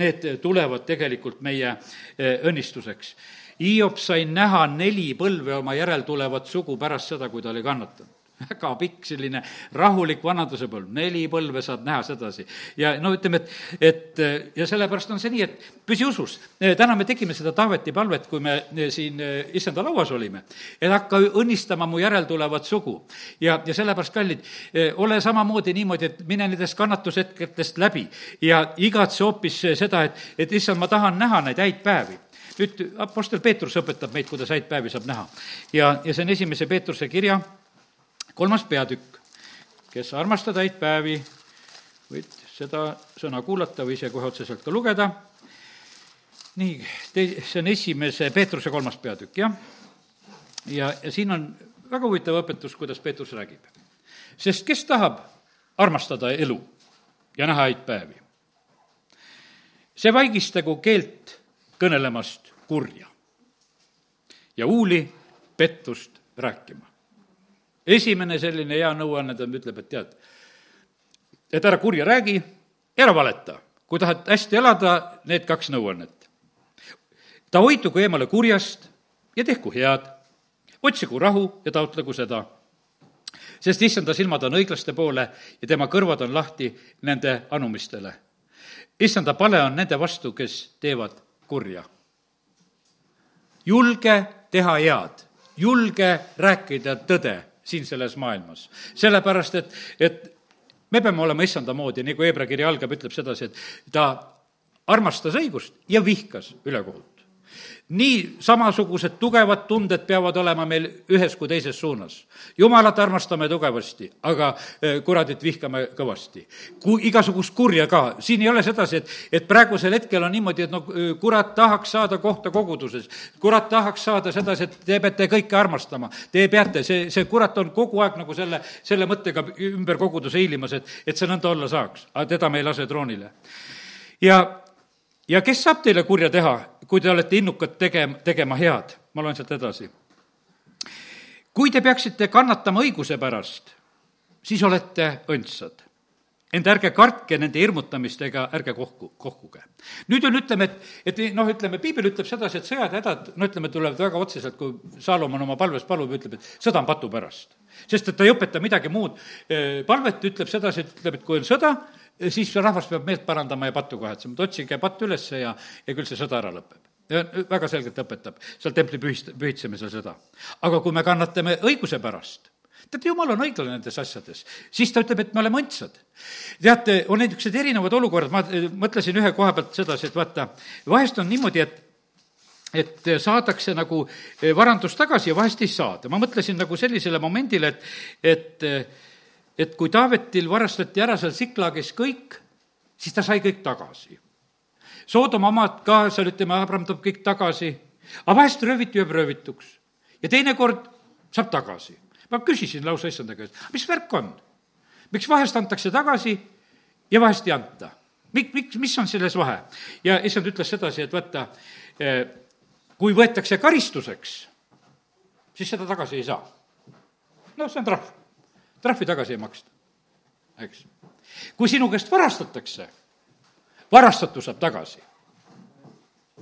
need tulevad tegelikult meie õnnistuseks. Hiop sai näha neli põlve oma järeltulevat sugu pärast seda, kui ta oli kannatanud väga pikk selline rahulik vanaduse põlv, neli põlve saad näha sedasi. ja no ütleme, et, et ja sellepärast on see nii, et püsi usus. täna me tegime seda Taaveti palvet, kui me siin issanda lauas olime, et hakka õnnistama mu järeltulevat sugu. ja, ja sellepärast, kallid, ole samamoodi niimoodi, et mine nendest kannatushetketest läbi ja igatse hoopis seda, et, et issand, ma tahan näha neid häid päevi nüüd Apostel Peetrus õpetab meid, kuidas häid päevi saab näha. ja, ja see on esimese Peetruse kirja kolmas peatükk, kes armastada häid päevi, võid seda sõna kuulata või ise kohe otseselt ka lugeda. nii, te-, see on esimese Peetruse kolmas peatükk, jah. ja, ja siin on väga huvitav õpetus, kuidas Peetrus räägib. sest kes tahab armastada elu ja näha häid päevi? see vaigistagu keelt kõnelemast kurja ja huuli pettust rääkima esimene selline hea nõuanne, ta ütleb, et tead, et ära kurja räägi, ära valeta. kui tahad hästi elada, need kaks nõuannet. ta hoidugu eemale kurjast ja tehku head, otsigu rahu ja taotlegu seda. sest issanda silmad on õiglaste poole ja tema kõrvad on lahti nende anumistele. issanda pale on nende vastu, kes teevad kurja. julge teha head, julge rääkida tõde siin selles maailmas. sellepärast, et, et me peame olema issanda moodi, nagu Hebra kiri algab, ütleb sedasi, et ta armastas õigust ja vihkas ülekohut nii samasugused tugevad tunded peavad olema meil ühes kui teises suunas. jumalat armastame tugevasti, aga eh, kuradit vihkame kõvasti. kui igasugust kurja ka, siin ei ole sedasi, et, et praegusel hetkel on niimoodi, et no eh, kurat tahaks saada kohta koguduses, kurat tahaks saada sedasi, et te peate kõike armastama, te peate, see, see kurat on kogu aeg nagu selle, selle mõttega ümber koguduse hiilimas, et, et see nõnda olla saaks, aga teda me ei lase troonile. ja ja kes saab teile kurja teha, kui te olete innukad tegema, tegema head? ma loen sealt edasi. kui te peaksite kannatama õiguse pärast, siis olete õndsad. ent ärge kartke nende hirmutamistega, ärge kohku, kohkuge. nüüd on, ütleme, et, et noh, ütleme, piibel ütleb sedasi, et sõjad ja hädad, no ütleme, tulevad väga otseselt, kui Saalomon oma palves palub ütleb, et sõda on patu pärast. sest et ta ei õpeta midagi muud. palvet ütleb sedasi, et ütleb, et kui on sõda, siis rahvas peab meelt parandama ja pattu kahetsema, et otsige patt ülesse ja, ja küll see sõda ära lõpeb. ja väga selgelt õpetab seal templi pühist-, pühitsemisel seda. aga kui me kannatame õiguse pärast, teate, jumal on õiglane nendes asjades, siis ta ütleb, et me oleme õndsad. teate, on niisugused erinevad olukorrad, ma mõtlesin ühe koha pealt sedasi, et vaata, vahest on niimoodi, et et saadakse nagu varandus tagasi ja vahest ei saada. ma mõtlesin nagu sellisele momendile, et, et et kui Taavetil varastati ära seal Siklagis kõik, siis ta sai kõik tagasi. Soodoma omad ka, seal ütleme, Abram toob kõik tagasi, aga vahest rööviti jääb röövituks ja teinekord saab tagasi. ma küsisin lausa issanda käest, mis värk on? miks vahest antakse tagasi ja vahest ei anta? mik-, miks, mis on selles vahe? ja issand ütles sedasi, et vaata, eh, kui võetakse karistuseks, siis seda tagasi ei saa. noh, see on trahv trahvi tagasi ei maksta, eks. kui sinu käest varastatakse, varastatu saab tagasi.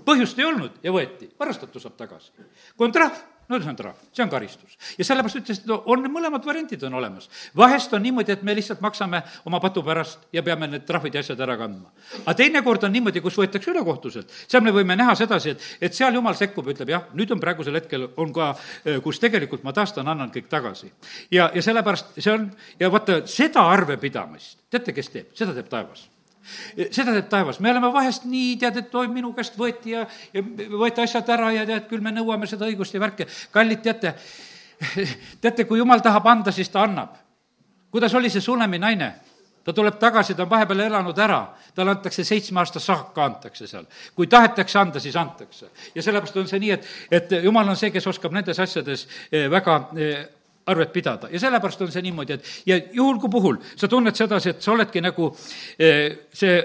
põhjust ei olnud ja võeti, varastatu saab tagasi. kui on trahv, no see on trahv, see on karistus. ja sellepärast ütles, et on mõlemad variandid on olemas. vahest on niimoodi, et me lihtsalt maksame oma patu pärast ja peame need trahvid ja asjad ära kandma. aga teinekord on niimoodi, kus võetakse ülekohtuselt. seal me võime näha sedasi, et, et seal jumal sekkub ja ütleb, jah, nüüd on praegusel hetkel, on ka, kus tegelikult ma taastan, annan kõik tagasi. ja, ja sellepärast see on, ja vaata, seda arvepidamist, teate, kes teeb? seda teeb taevas seda teeb taevas, me oleme vahest nii, tead, et oi, minu käest võeti ja, ja võeti asjad ära ja tead, küll me nõuame seda õigust ja värke. kallid, teate, teate, kui jumal tahab anda, siis ta annab. kuidas oli see Sunemi naine? ta tuleb tagasi, ta on vahepeal elanud ära, talle antakse seitsme aasta saaka, antakse seal. kui tahetakse anda, siis antakse. ja sellepärast on see nii, et, et jumal on see, kes oskab nendes asjades eh, väga eh, arvet pidada. Ja sellepärast on see niimoodi, et ja juhul kui puhul sa tunned sedasi, et sa oledki nagu eh, see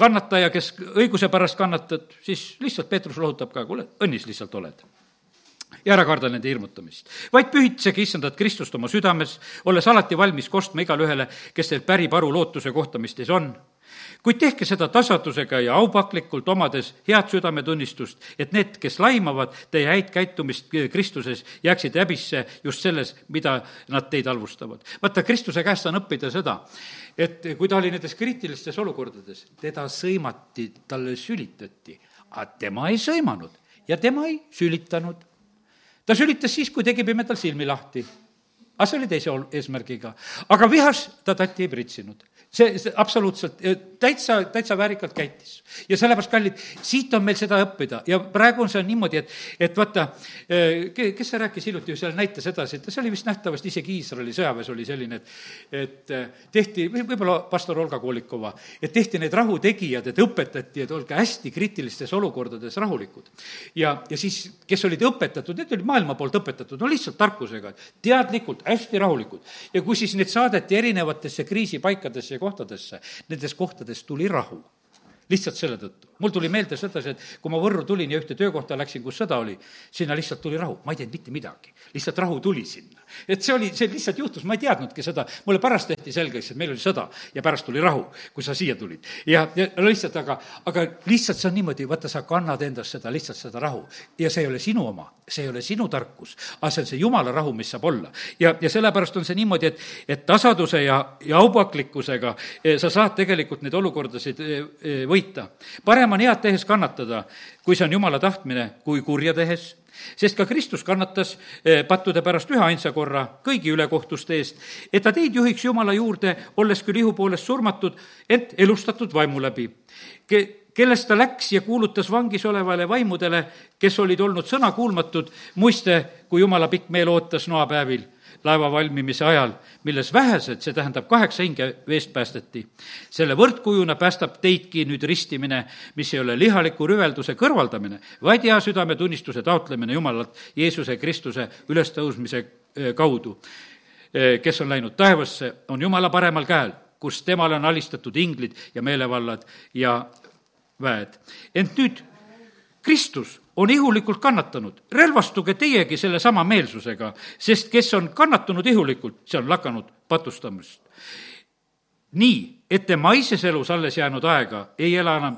kannataja, kes õiguse pärast kannatad, siis lihtsalt Peetrus lohutab ka, kuule, õnnis lihtsalt oled. Ja ära karda nende hirmutamist. vaid pühitsege issandat Kristust oma südames, olles alati valmis kostma igale ühele, kes teil pärib aru lootuse kohta, mis teis on kuid tehke seda tasadusega ja aupaklikult, omades head südametunnistust, et need, kes laimavad teie häid käitumist Kristuses, jääksid häbisse just selles, mida nad teid halvustavad. vaata, Kristuse käest saan õppida seda, et kui ta oli nendes kriitilistes olukordades, teda sõimati, talle sülitati, aga tema ei sõimanud ja tema ei sülitanud. ta sülitas siis, kui tegi pimedal silmi lahti aga see oli teise eesmärgiga. aga vihas ta tatti ei pritsinud see, see absoluutselt, täitsa, täitsa väärikalt käitis. ja sellepärast, kallid, siit on meil seda õppida ja praegu on see niimoodi, et, et vaata, kes see rääkis hiljuti ju selle näite sedasi, et see oli vist nähtavasti isegi Iisraeli sõjaväes oli selline, et, et eh, tehti, võib-olla pastor Olga Kolikova, et tehti need rahutegijad, et õpetati, et olge hästi kriitilistes olukordades rahulikud. ja, ja siis, kes olid õpetatud, need olid maailma poolt õpetatud, no lihtsalt tarkusega, teadlikult, hästi rahulikud. ja kui siis neid saadeti erinevatesse kriisipaikadesse kohtadesse, nendes kohtades tuli rahu lihtsalt selle tõttu. mul tuli meelde sedasi, et kui ma Võrru tulin ja ühte töökohta läksin, kus sõda oli, sinna lihtsalt tuli rahu, ma ei teinud mitte midagi. lihtsalt rahu tuli sinna. Et see oli, see lihtsalt juhtus, ma ei teadnudki seda, mulle pärast tehti selgeks, et meil oli sõda ja pärast tuli rahu, kui sa siia tulid. ja, ja lihtsalt, aga, aga lihtsalt see on niimoodi, vaata, sa kannad endas seda, lihtsalt seda rahu. ja see ei ole sinu oma, see ei ole sinu tarkus, aga see on see jumala rahu, mis saab olla. ja, ja sellepärast on see niimoodi, et, et tasaduse ja, ja aupaklikkusega eh, sa saad tegelikult neid olukordasid eh, eh, võita. parem on head tehes kannatada, kui see on jumala tahtmine, kui kurja tehes sest ka Kristus kannatas eh, pattude pärast üheainsa korra kõigi ülekohtuste eest, et ta teid juhiks Jumala juurde, olles küll ihu poolest surmatud, ent elustatud vaimu läbi Ke,. kellest ta läks ja kuulutas vangis olevale vaimudele, kes olid olnud sõnakuulmatud, muiste, kui Jumala pikk meel ootas noapäevil laeva valmimise ajal, milles vähesed, see tähendab kaheksa hinge veest päästeti. selle võrdkujuna päästab teidki nüüd ristimine, mis ei ole lihaliku rüvelduse kõrvaldamine, vaid hea südametunnistuse taotlemine Jumalalt Jeesuse Kristuse ülestõusmise kaudu. kes on läinud taevasse, on Jumala paremal käel, kus temale on alistatud inglid ja meelevallad ja väed. ent nüüd Kristus on ihulikult kannatanud, relvastuge teiegi sellesama meelsusega, sest kes on kannatanud ihulikult, see on lakanud patustamist. nii, et te maises elus alles jäänud aega ei ela enam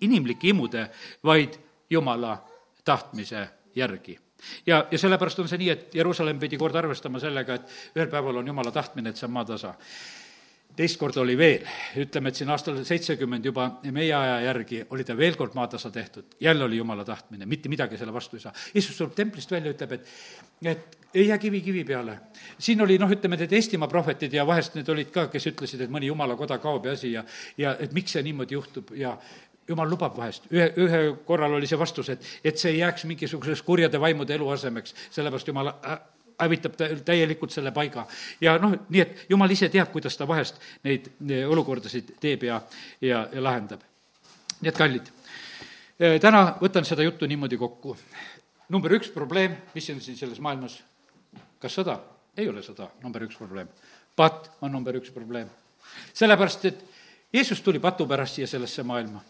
inimlike imude, vaid Jumala tahtmise järgi. Ja, ja sellepärast on see nii, et Jeruusalemm pidi kord arvestama sellega, et ühel päeval on Jumala tahtmine, et see on maatasa teist korda oli veel, ütleme, et siin aastal seitsekümmend juba meie aja järgi oli ta veel kord maatasa tehtud, jälle oli jumala tahtmine, mitte midagi selle vastu ei saa. Jeesus tuleb templist välja, ütleb, et, et ei jää kivi kivi peale. siin oli noh, ütleme, need Eestimaa prohvetid ja vahest need olid ka, kes ütlesid, et mõni jumala koda kaob ja asi ja, ja et miks see niimoodi juhtub ja jumal lubab vahest, ühe, ühe korral oli see vastus, et, et see ei jääks mingisuguseks kurjade vaimude eluasemeks, sellepärast jumal äh, hävitab täielikult selle paiga. ja noh, nii et jumal ise teab, kuidas ta vahest neid olukordasid teeb ja, ja, ja lahendab. nii et kallid, eh, täna võtan seda juttu niimoodi kokku. number üks probleem, mis on siin selles maailmas, kas sõda? ei ole sõda number üks probleem. patt on number üks probleem. sellepärast, et Jeesus tuli patu pärast siia sellesse maailma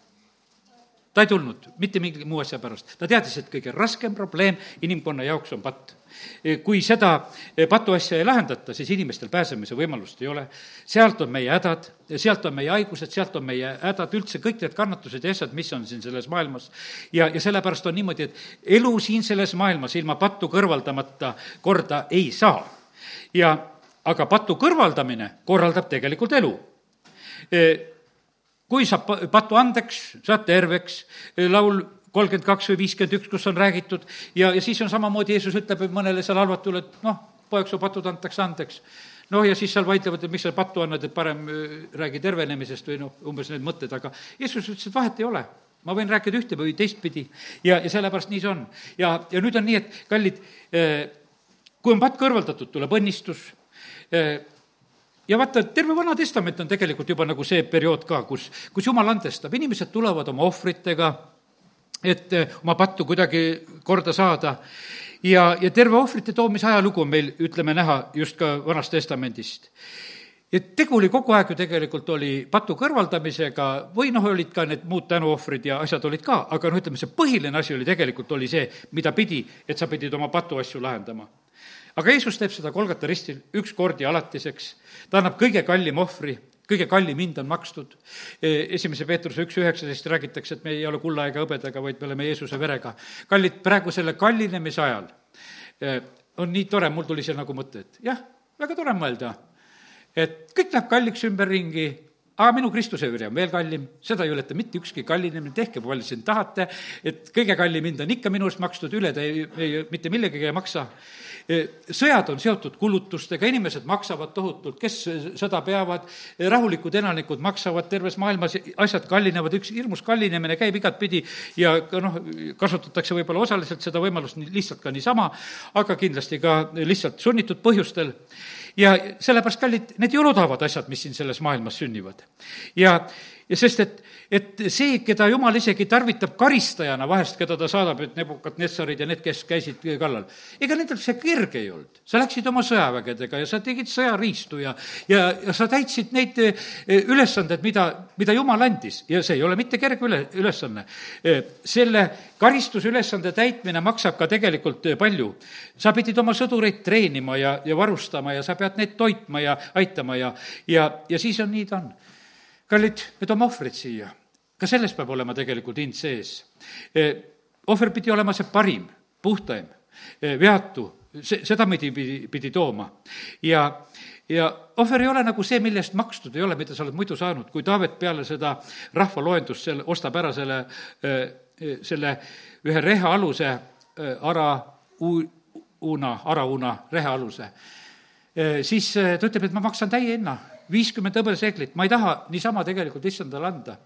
ta ei tulnud mitte mingi muu asja pärast, ta teadis, et kõige raskem probleem inimkonna jaoks on patt. kui seda patuasja ei lahendata, siis inimestel pääsemise võimalust ei ole. sealt on meie hädad, sealt on meie haigused, sealt on meie hädad, üldse kõik need kannatused ja asjad, mis on siin selles maailmas. ja, ja sellepärast on niimoodi, et elu siin selles maailmas ilma pattu kõrvaldamata korda ei saa. ja aga patu kõrvaldamine korraldab tegelikult elu kui saab patu andeks, saad terveks, laul kolmkümmend kaks või viiskümmend üks, kus on räägitud, ja, ja siis on samamoodi, Jeesus ütleb mõnele seal halvatule, et noh, poeg, su patud antakse andeks. noh, ja siis seal vaidlevad, et miks sa pattu annad, et parem äh, räägi tervenemisest või noh, umbes need mõtted, aga Jeesus ütles, et vahet ei ole. Ma võin rääkida ühte või teistpidi. Ja, ja sellepärast nii see on. ja, ja nüüd on nii, et kallid, äh, kui on patt kõrvaldatud, tuleb õnnistus, äh, ja vaata, terve Vana Testament on tegelikult juba nagu see periood ka, kus, kus jumal andestab, inimesed tulevad oma ohvritega, et eh, oma pattu kuidagi korda saada. Ja, ja terve ohvrite toomise ajalugu on meil, ütleme, näha just ka Vanast Testamendist. Et tegu oli kogu aeg ju tegelikult oli patu kõrvaldamisega või noh, olid ka need muud tänuohvrid ja asjad olid ka, aga noh, ütleme see põhiline asi oli tegelikult, oli see, mida pidi, et sa pidid oma patuasju lahendama aga Jeesus teeb seda Kolgata ristil üks kord ja alatiseks, ta annab kõige kallim ohvri, kõige kallim hind on makstud. E, esimese Peetruse üks üheksateist räägitakse, et me ei ole kulla ega hõbedaga, vaid me oleme Jeesuse verega. kallid, praegu selle kallinemise ajal e, on nii tore, mul tuli see nagu mõte, et jah, väga tore mõelda, et kõik läheb kalliks ümberringi, aga minu Kristuse veri on veel kallim, seda ei ületa mitte ükski kallinemine, tehke palju siin tahate, et kõige kallim hind on ikka minu eest makstud, üle ta ei, ei, mitte millegagi ei maksa sõjad on seotud kulutustega, inimesed maksavad tohutult, kes sõda peavad, rahulikud elanikud maksavad terves maailmas, asjad kallinevad, üks hirmus kallinemine käib igatpidi ja ka noh, kasutatakse võib-olla osaliselt seda võimalust lihtsalt ka niisama, aga kindlasti ka lihtsalt sunnitud põhjustel. ja sellepärast, kallid, need ei ole odavad asjad, mis siin selles maailmas sünnivad. ja ja sest, et, et see, keda jumal isegi tarvitab karistajana vahest, keda ta saadab, et Nebukadnetsarid ja need, kes käisid kallal, ega nendel see kerge ei olnud. sa läksid oma sõjavägedega ja sa tegid sõjariistu ja, ja, ja sa täitsid neid eh, ülesanded, mida, mida jumal andis ja see ei ole mitte kerge üle, ülesanne. Eh, selle karistusülesande täitmine maksab ka tegelikult eh, palju. sa pidid oma sõdureid treenima ja, ja varustama ja sa pead neid toitma ja aitama ja, ja, ja siis on nii ta on kallid, me toome ohvrit siia. ka selles peab olema tegelikult hind sees. E, ohver pidi olema see parim, puhtaim, e, veatu, see, seda pidi, pidi, pidi tooma. ja, ja ohver ei ole nagu see, mille eest makstud ei ole, mida sa oled muidu saanud, kui Taavet peale seda rahvaloendust selle, ostab ära selle, e, selle ühe reha aluse, ara una, arauna rehe aluse, siis ta ütleb, et ma maksan täie hinna viiskümmend hõbeseeglit, ma ei taha niisama tegelikult issandale anda.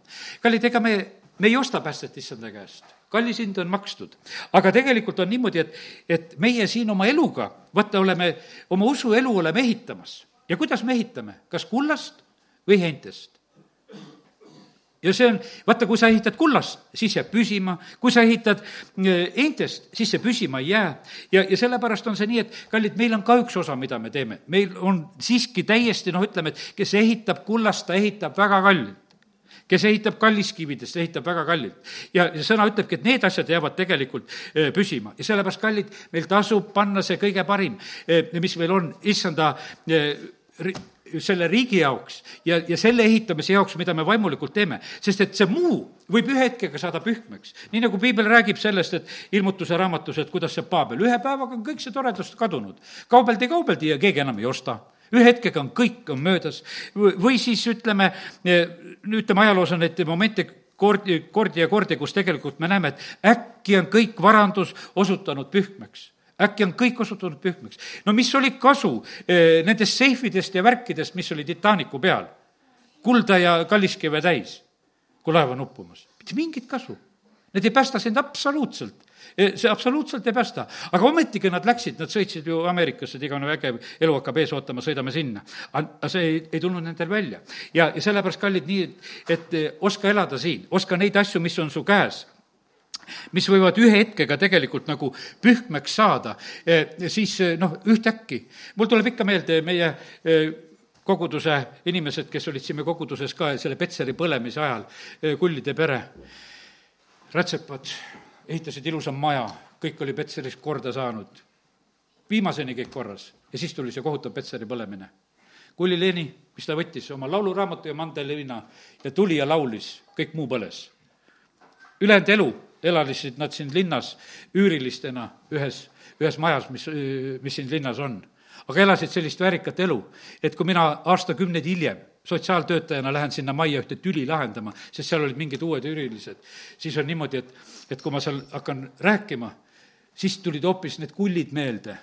kallid, ega me, me ei osta päästet issanda käest, kallis hind on makstud. aga tegelikult on niimoodi, et, et meie siin oma eluga, vaata, oleme, oma usuelu oleme ehitamas. ja kuidas me ehitame, kas kullast või heintest? Ja see on, vaata, kui sa ehitad kullast, siis jääb püsima, kui sa ehitad heintest, äh, siis see püsima ei jää. ja, ja sellepärast on see nii, et kallid, meil on ka üks osa, mida me teeme. meil on siiski täiesti noh, ütleme, et kes ehitab kullast, ta ehitab väga kallilt kes ehitab kalliskividest, ehitab väga kallilt. ja, ja sõna ütlebki, et need asjad jäävad tegelikult äh, püsima ja sellepärast, kallid, meil tasub panna see kõige parim, äh, mis meil on, issanda selle riigi jaoks ja, ja selle ehitamise jaoks, mida me vaimulikult teeme. sest et see muu võib ühe hetkega saada pühkmeks. nii nagu piibel räägib sellest, et ilmutuse raamatus, et kuidas see Paabel, ühe päevaga on kõik see toredus kadunud. kaubeldi, kaubeldi ja keegi enam ei osta ühe hetkega on kõik, on möödas. või siis ütleme, ütleme ajaloos on neid momente kordi, kordi ja kordi, kus tegelikult me näeme, et äkki on kõik varandus osutunud pühkmeks äkki on kõik osutunud pühmeks. no mis oli kasu eh, nendest seifidest ja värkidest, mis oli Titanicu peal? kulda ja kalliskive täis, kui laev on uppumas. mitte mingit kasu. Need ei päästa sind absoluutselt eh, see absoluutselt ei päästa. aga ometigi nad läksid, nad sõitsid ju Ameerikasse, et igavene vägev elu hakkab ees ootama, sõidame sinna. aga see ei, ei tulnud nendel välja. ja, ja sellepärast, kallid, nii, et, et eh, oska elada siin, oska neid asju, mis on su käes mis võivad ühe hetkega tegelikult nagu pühkmeks saada, eh, siis eh, noh, ühtäkki. mul tuleb ikka meelde meie eh, koguduse inimesed, kes olid siin meie koguduses ka selle Petseri põlemise ajal, kullide pere, rätsepad, ehitasid ilusa maja, kõik oli Petseris korda saanud, viimaseni kõik korras ja siis tuli see kohutav Petseri põlemine. Kulli Leeni, mis ta võttis oma lauluraamatu ja mandeliina ja tuli ja laulis, kõik muu põles. ülejäänud elu elalisid nad siin linnas üürilistena ühes, ühes majas, mis, mis siin linnas on. aga elasid sellist väärikat elu, et kui mina aastakümneid hiljem sotsiaaltöötajana lähen sinna majja ühte tüli lahendama, sest seal olid mingid uued üürilised, siis on niimoodi, et, et kui ma seal hakkan rääkima, siis tulid hoopis need kullid meelde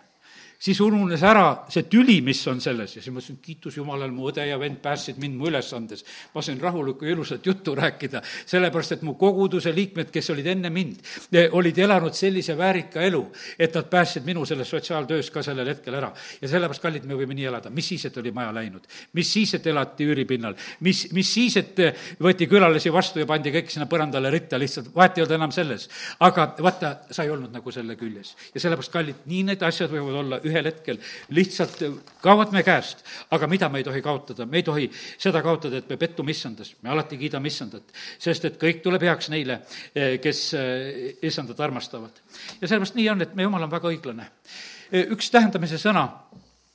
siis ununes ära see tüli, mis on selles ja siis ma ütlesin, kiitus Jumalale, mu õde ja vend päästsid mind mu ülesandes. ma sain rahulikku ja ilusat juttu rääkida, sellepärast et mu koguduse liikmed, kes olid enne mind, eh, olid elanud sellise väärika elu, et nad päästsid minu selles sotsiaaltöös ka sellel hetkel ära. ja sellepärast, kallid, me võime nii elada, mis siis, et oli maja läinud, mis siis, et elati üüripinnal, mis, mis siis, et eh, võeti külalisi vastu ja pandi kõik sinna põrandale ritta, lihtsalt vahet ei olnud enam selles. aga vaata, sa ei olnud nagu selle küljes ja sellepärast, kallid, nii need asjad võivad olla ühel hetkel lihtsalt kaovad me käest. aga mida me ei tohi kaotada, me ei tohi seda kaotada, et me pettume issandas, me alati kiidame issandat, sest et kõik tuleb heaks neile, eh, kes eh, issandat armastavad. ja sellepärast nii on, et meie jumal on väga õiglane. Eh, üks tähendamise sõna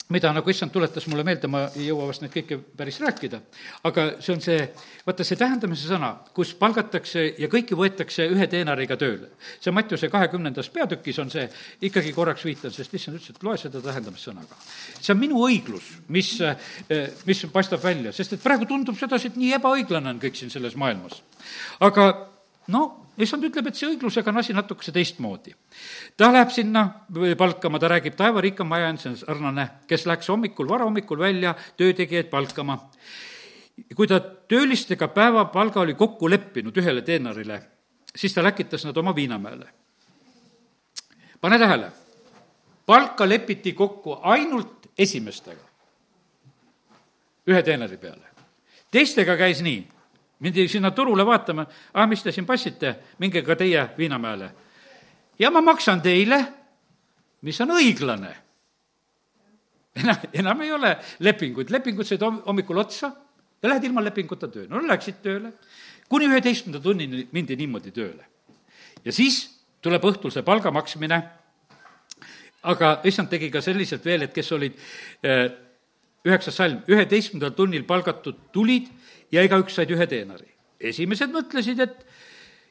mida nagu issand tuletas mulle meelde, ma ei jõua vast neid kõike päris rääkida, aga see on see, vaata see tähendamise sõna, kus palgatakse ja kõiki võetakse ühe teenariga tööle. see Mattiuse kahekümnendas peatükis on see, ikkagi korraks viitan, sest issand ütles, et loe seda tähendamissõnaga. see on minu õiglus, mis, mis paistab välja, sest et praegu tundub sedasi, et nii ebaõiglane on kõik siin selles maailmas. aga no issand ütleb, et see õiglusega on asi natukese teistmoodi. ta läheb sinna palkama, ta räägib, taevariik on maja, see on sarnane, kes läks hommikul, varahommikul välja töötegijaid palkama. kui ta töölistega päevapalga oli kokku leppinud ühele teenarile, siis ta läkitas nad oma Viinamäele. pane tähele, palka lepiti kokku ainult esimestega, ühe teenari peale. teistega käis nii, mindi sinna turule vaatama, ah, mis te siin passite, minge ka teie Viinamäele. ja ma maksan teile, mis on õiglane. enam, enam ei ole lepinguid, lepingud said hommikul otsa ja lähed ilma lepinguta tööle. no läksid tööle, kuni üheteistkümnenda tunnini mindi niimoodi tööle. ja siis tuleb õhtul see palga maksmine, aga issand tegi ka selliselt veel, et kes olid eh, üheksas salm, üheteistkümnendal tunnil palgatud tulid ja igaüks said ühe teenari. esimesed mõtlesid, et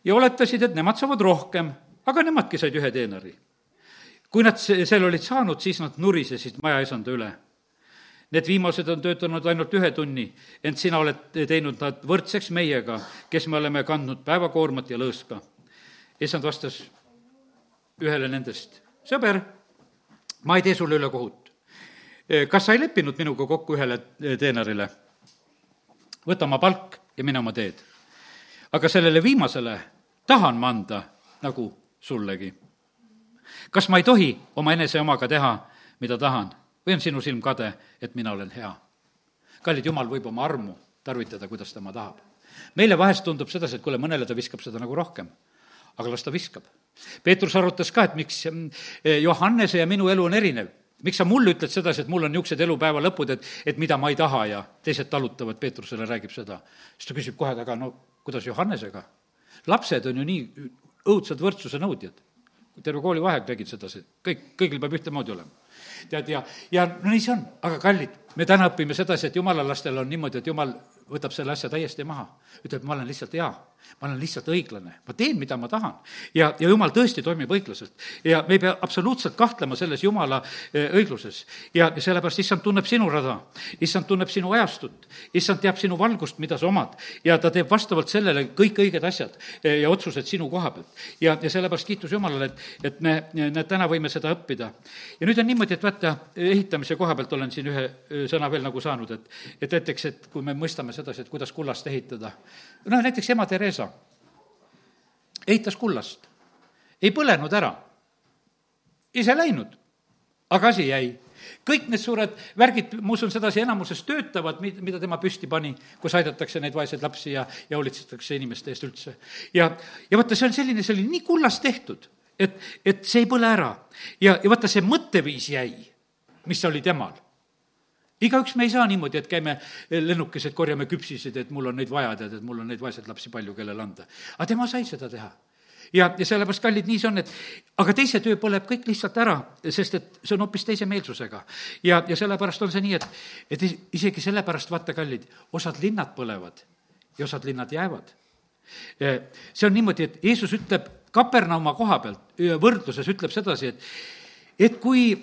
ja oletasid, et nemad saavad rohkem, aga nemadki said ühe teenari. kui nad selle olid saanud, siis nad nurisesid majaisanda üle. Need viimased on töötanud ainult ühe tunni, ent sina oled teinud nad võrdseks meiega, kes me oleme kandnud päevakoormat ja lõõska. issand vastas ühele nendest, sõber, ma ei tee sulle ülekohut kas sa ei leppinud minuga kokku ühele teenarile? Võta oma palk ja mine oma teed. aga sellele viimasele tahan ma anda nagu sullegi. kas ma ei tohi oma enese omaga teha, mida tahan või on sinu silm kade, et mina olen hea? kallid Jumal võib oma armu tarvitada, kuidas tema tahab. meile vahest tundub sedasi, et kuule, mõnele ta viskab seda nagu rohkem, aga las ta viskab. Peetrus arutas ka, et miks eh, Johannese ja minu elu on erinev miks sa mulle ütled sedasi, et mul on niisugused elupäeva lõpud, et, et mida ma ei taha ja teised talutavad, Peetrusele räägib seda. siis ta küsib kohe taga, no kuidas Johannesega? lapsed on ju nii õudsad võrdsuse nõudjad. terve koolivaheaeg tegid sedasi, kõik, kõigil peab ühtemoodi olema. tead, ja, ja no nii see on, aga kallid, me täna õpime sedasi, et jumala lastel on niimoodi, et jumal võtab selle asja täiesti maha. ütleb, ma olen lihtsalt hea, ma olen lihtsalt õiglane, ma teen, mida ma tahan. ja, ja jumal tõesti toimib õiglaselt. ja me ei pea absoluutselt kahtlema selles jumala e, õigluses. ja, sellepärast issand tunneb sinu rada, issand tunneb sinu ajastut, issand teab sinu valgust, mida sa omad. ja ta teeb vastavalt sellele kõik õiged asjad e, ja otsused sinu koha pealt. ja, ja sellepärast kiitus Jumalale, et, et me, näed, täna võime seda õppida. ja nüüd on niimoodi, et vaata, ehitamise koha pealt olen siin ühe sõna veel nagu saanud, et, et näiteks, et kui me mõistame sedasi, et kuidas kullast ehitada. noh, näiteks ema Theresa ehitas kullast, ei põlenud ära, ise läinud, aga asi jäi. Kõik need suured värgid, ma usun sedasi, enamuses töötavad, mida tema püsti pani, kus aidatakse neid vaeseid lapsi ja, ja hoolitsetakse inimeste eest üldse. ja, ja vaata, see on selline, see oli nii kullast tehtud, et, et see ei põle ära. ja, ja vaata, see mõtteviis jäi, mis oli temal igaüks me ei saa niimoodi, et käime lennukesed, korjame küpsiseid, et mul on neid vaja, tead, et mul on neid vaeseid lapsi palju, kellele anda. aga tema sai seda teha. ja, ja sellepärast, kallid, nii see on, et aga teise töö põleb kõik lihtsalt ära, sest et see on hoopis teise meelsusega. ja, ja sellepärast on see nii, et, et isegi sellepärast, vaata, kallid, osad linnad põlevad ja osad linnad jäävad. see on niimoodi, et Jeesus ütleb Kapernauma koha pealt võrdluses, ütleb sedasi, et, et kui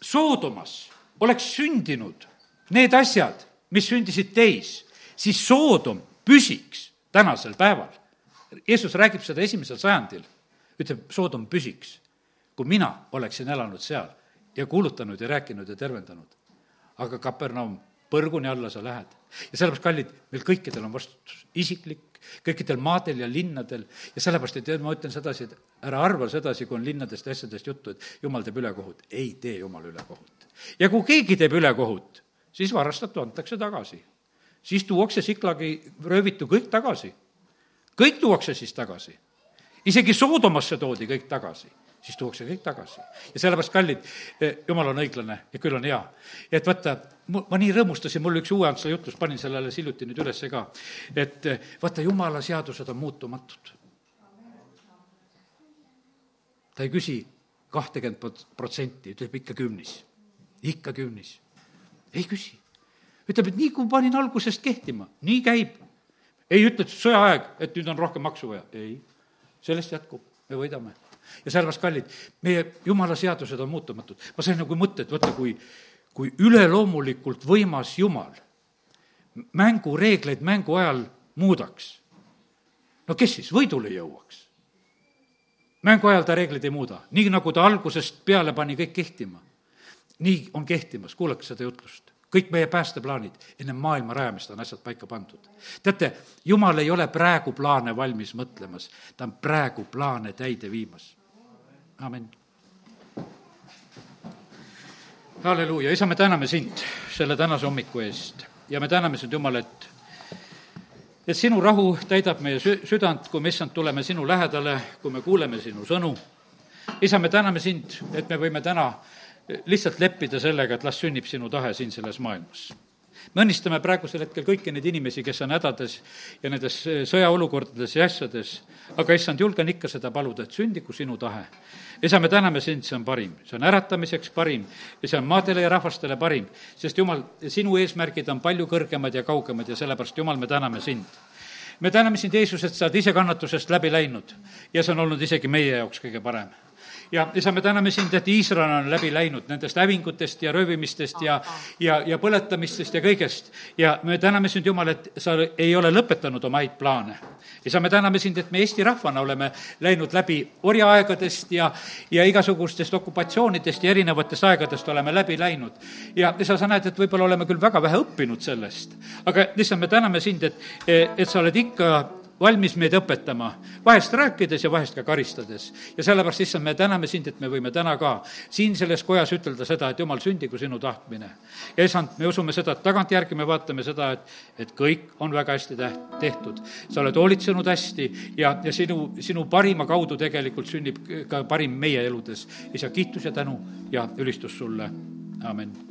Soodomas oleks sündinud need asjad, mis sündisid teis, siis Soodom püsiks tänasel päeval. Jeesus räägib seda esimesel sajandil, ütleb, Soodom püsiks, kui mina oleksin elanud seal ja kuulutanud ja rääkinud ja tervendanud. aga Kapernaum, põrguni alla sa lähed. ja sellepärast, kallid, meil kõikidel on vastutus, isiklik, kõikidel maadel ja linnadel ja sellepärast, et ma ütlen sedasi, et ära arva sedasi, kui on linnadest ja asjadest juttu, et jumal teeb ülekohut. ei tee jumal ülekohut. Ja kui keegi teeb ülekohut, siis varastatu antakse tagasi. siis tuuakse Siklagi röövitu kõik tagasi. kõik tuuakse siis tagasi. isegi Soodomasse toodi kõik tagasi siis tuuakse kõik tagasi. ja sellepärast, kallid, eh, jumal on õiglane ja küll on hea. et vaata, ma nii rõõmustasin, mul üks uue Antsla jutlus, panin selle alles hiljuti nüüd ülesse ka, et eh, vaata, jumala seadused on muutumatud. ta ei küsi kahtekümmet protsenti, ütleb ikka kümnis, ikka kümnis. ei küsi. ütleb, et nii kui panin algusest kehtima, nii käib. ei ütle, et sõjaaeg, et nüüd on rohkem maksu vaja, ei, sellest jätkub, me võidame ja sellepärast, kallid, meie jumala seadused on muutumatud. ma sain nagu mõtte, et vaata, kui, kui üleloomulikult võimas Jumal mängureegleid mängu ajal muudaks, no kes siis võidule jõuaks? mängu ajal ta reegleid ei muuda, nii nagu ta algusest peale pani kõik kehtima. Nii on kehtimas, kuulake seda jutlust kõik meie päästeplaanid enne maailma rajamist on asjad paika pandud. teate, jumal ei ole praegu plaane valmis mõtlemas, ta on praegu plaane täide viimas amin. halleluuja, isa, me täname sind selle tänase hommiku eest ja me täname sind, Jumal, et et sinu rahu täidab meie sü-, südant, kui me, issand, tuleme sinu lähedale, kui me kuuleme sinu sõnu. isa, me täname sind, et me võime täna lihtsalt leppida sellega, et las sünnib sinu tahe siin selles maailmas. Me õnnistame praegusel hetkel kõiki neid inimesi, kes on hädades ja nendes sõjaolukordades ja asjades, aga issand, julgen ikka seda paluda, et sündigu sinu tahe. isa, me täname sind, see on parim, see on äratamiseks parim ja see on maadele ja rahvastele parim, sest jumal, sinu eesmärgid on palju kõrgemad ja kaugemad ja sellepärast, Jumal, me täname sind. Me täname sind, Jeesus, et sa oled ise kannatusest läbi läinud ja see on olnud isegi meie jaoks kõige parem ja isa, me täname sind, et Iisrael on läbi läinud nendest hävingutest ja röövimistest ja, ja, ja põletamistest ja kõigest. ja me täname sind, Jumal, et sa ei ole lõpetanud oma häid plaane. isa, me täname sind, et me Eesti rahvana oleme läinud läbi orjaaegadest ja, ja igasugustest okupatsioonidest ja erinevatest aegadest oleme läbi läinud. ja isa, sa näed, et võib-olla oleme küll väga vähe õppinud sellest, aga lihtsalt me täname sind, et, et sa oled ikka valmis meid õpetama, vahest rääkides ja vahest ka karistades. ja sellepärast, issand, me täname sind, et me võime täna ka siin selles kojas ütelda seda, et jumal, sündigu sinu tahtmine. ja issand, me usume seda, et tagantjärgi me vaatame seda, et, et kõik on väga hästi täht-, tehtud. sa oled hoolitsenud hästi ja, ja sinu, sinu parima kaudu tegelikult sünnib ka parim meie eludes. isa, kiitus ja tänu ja ülistus sulle, amin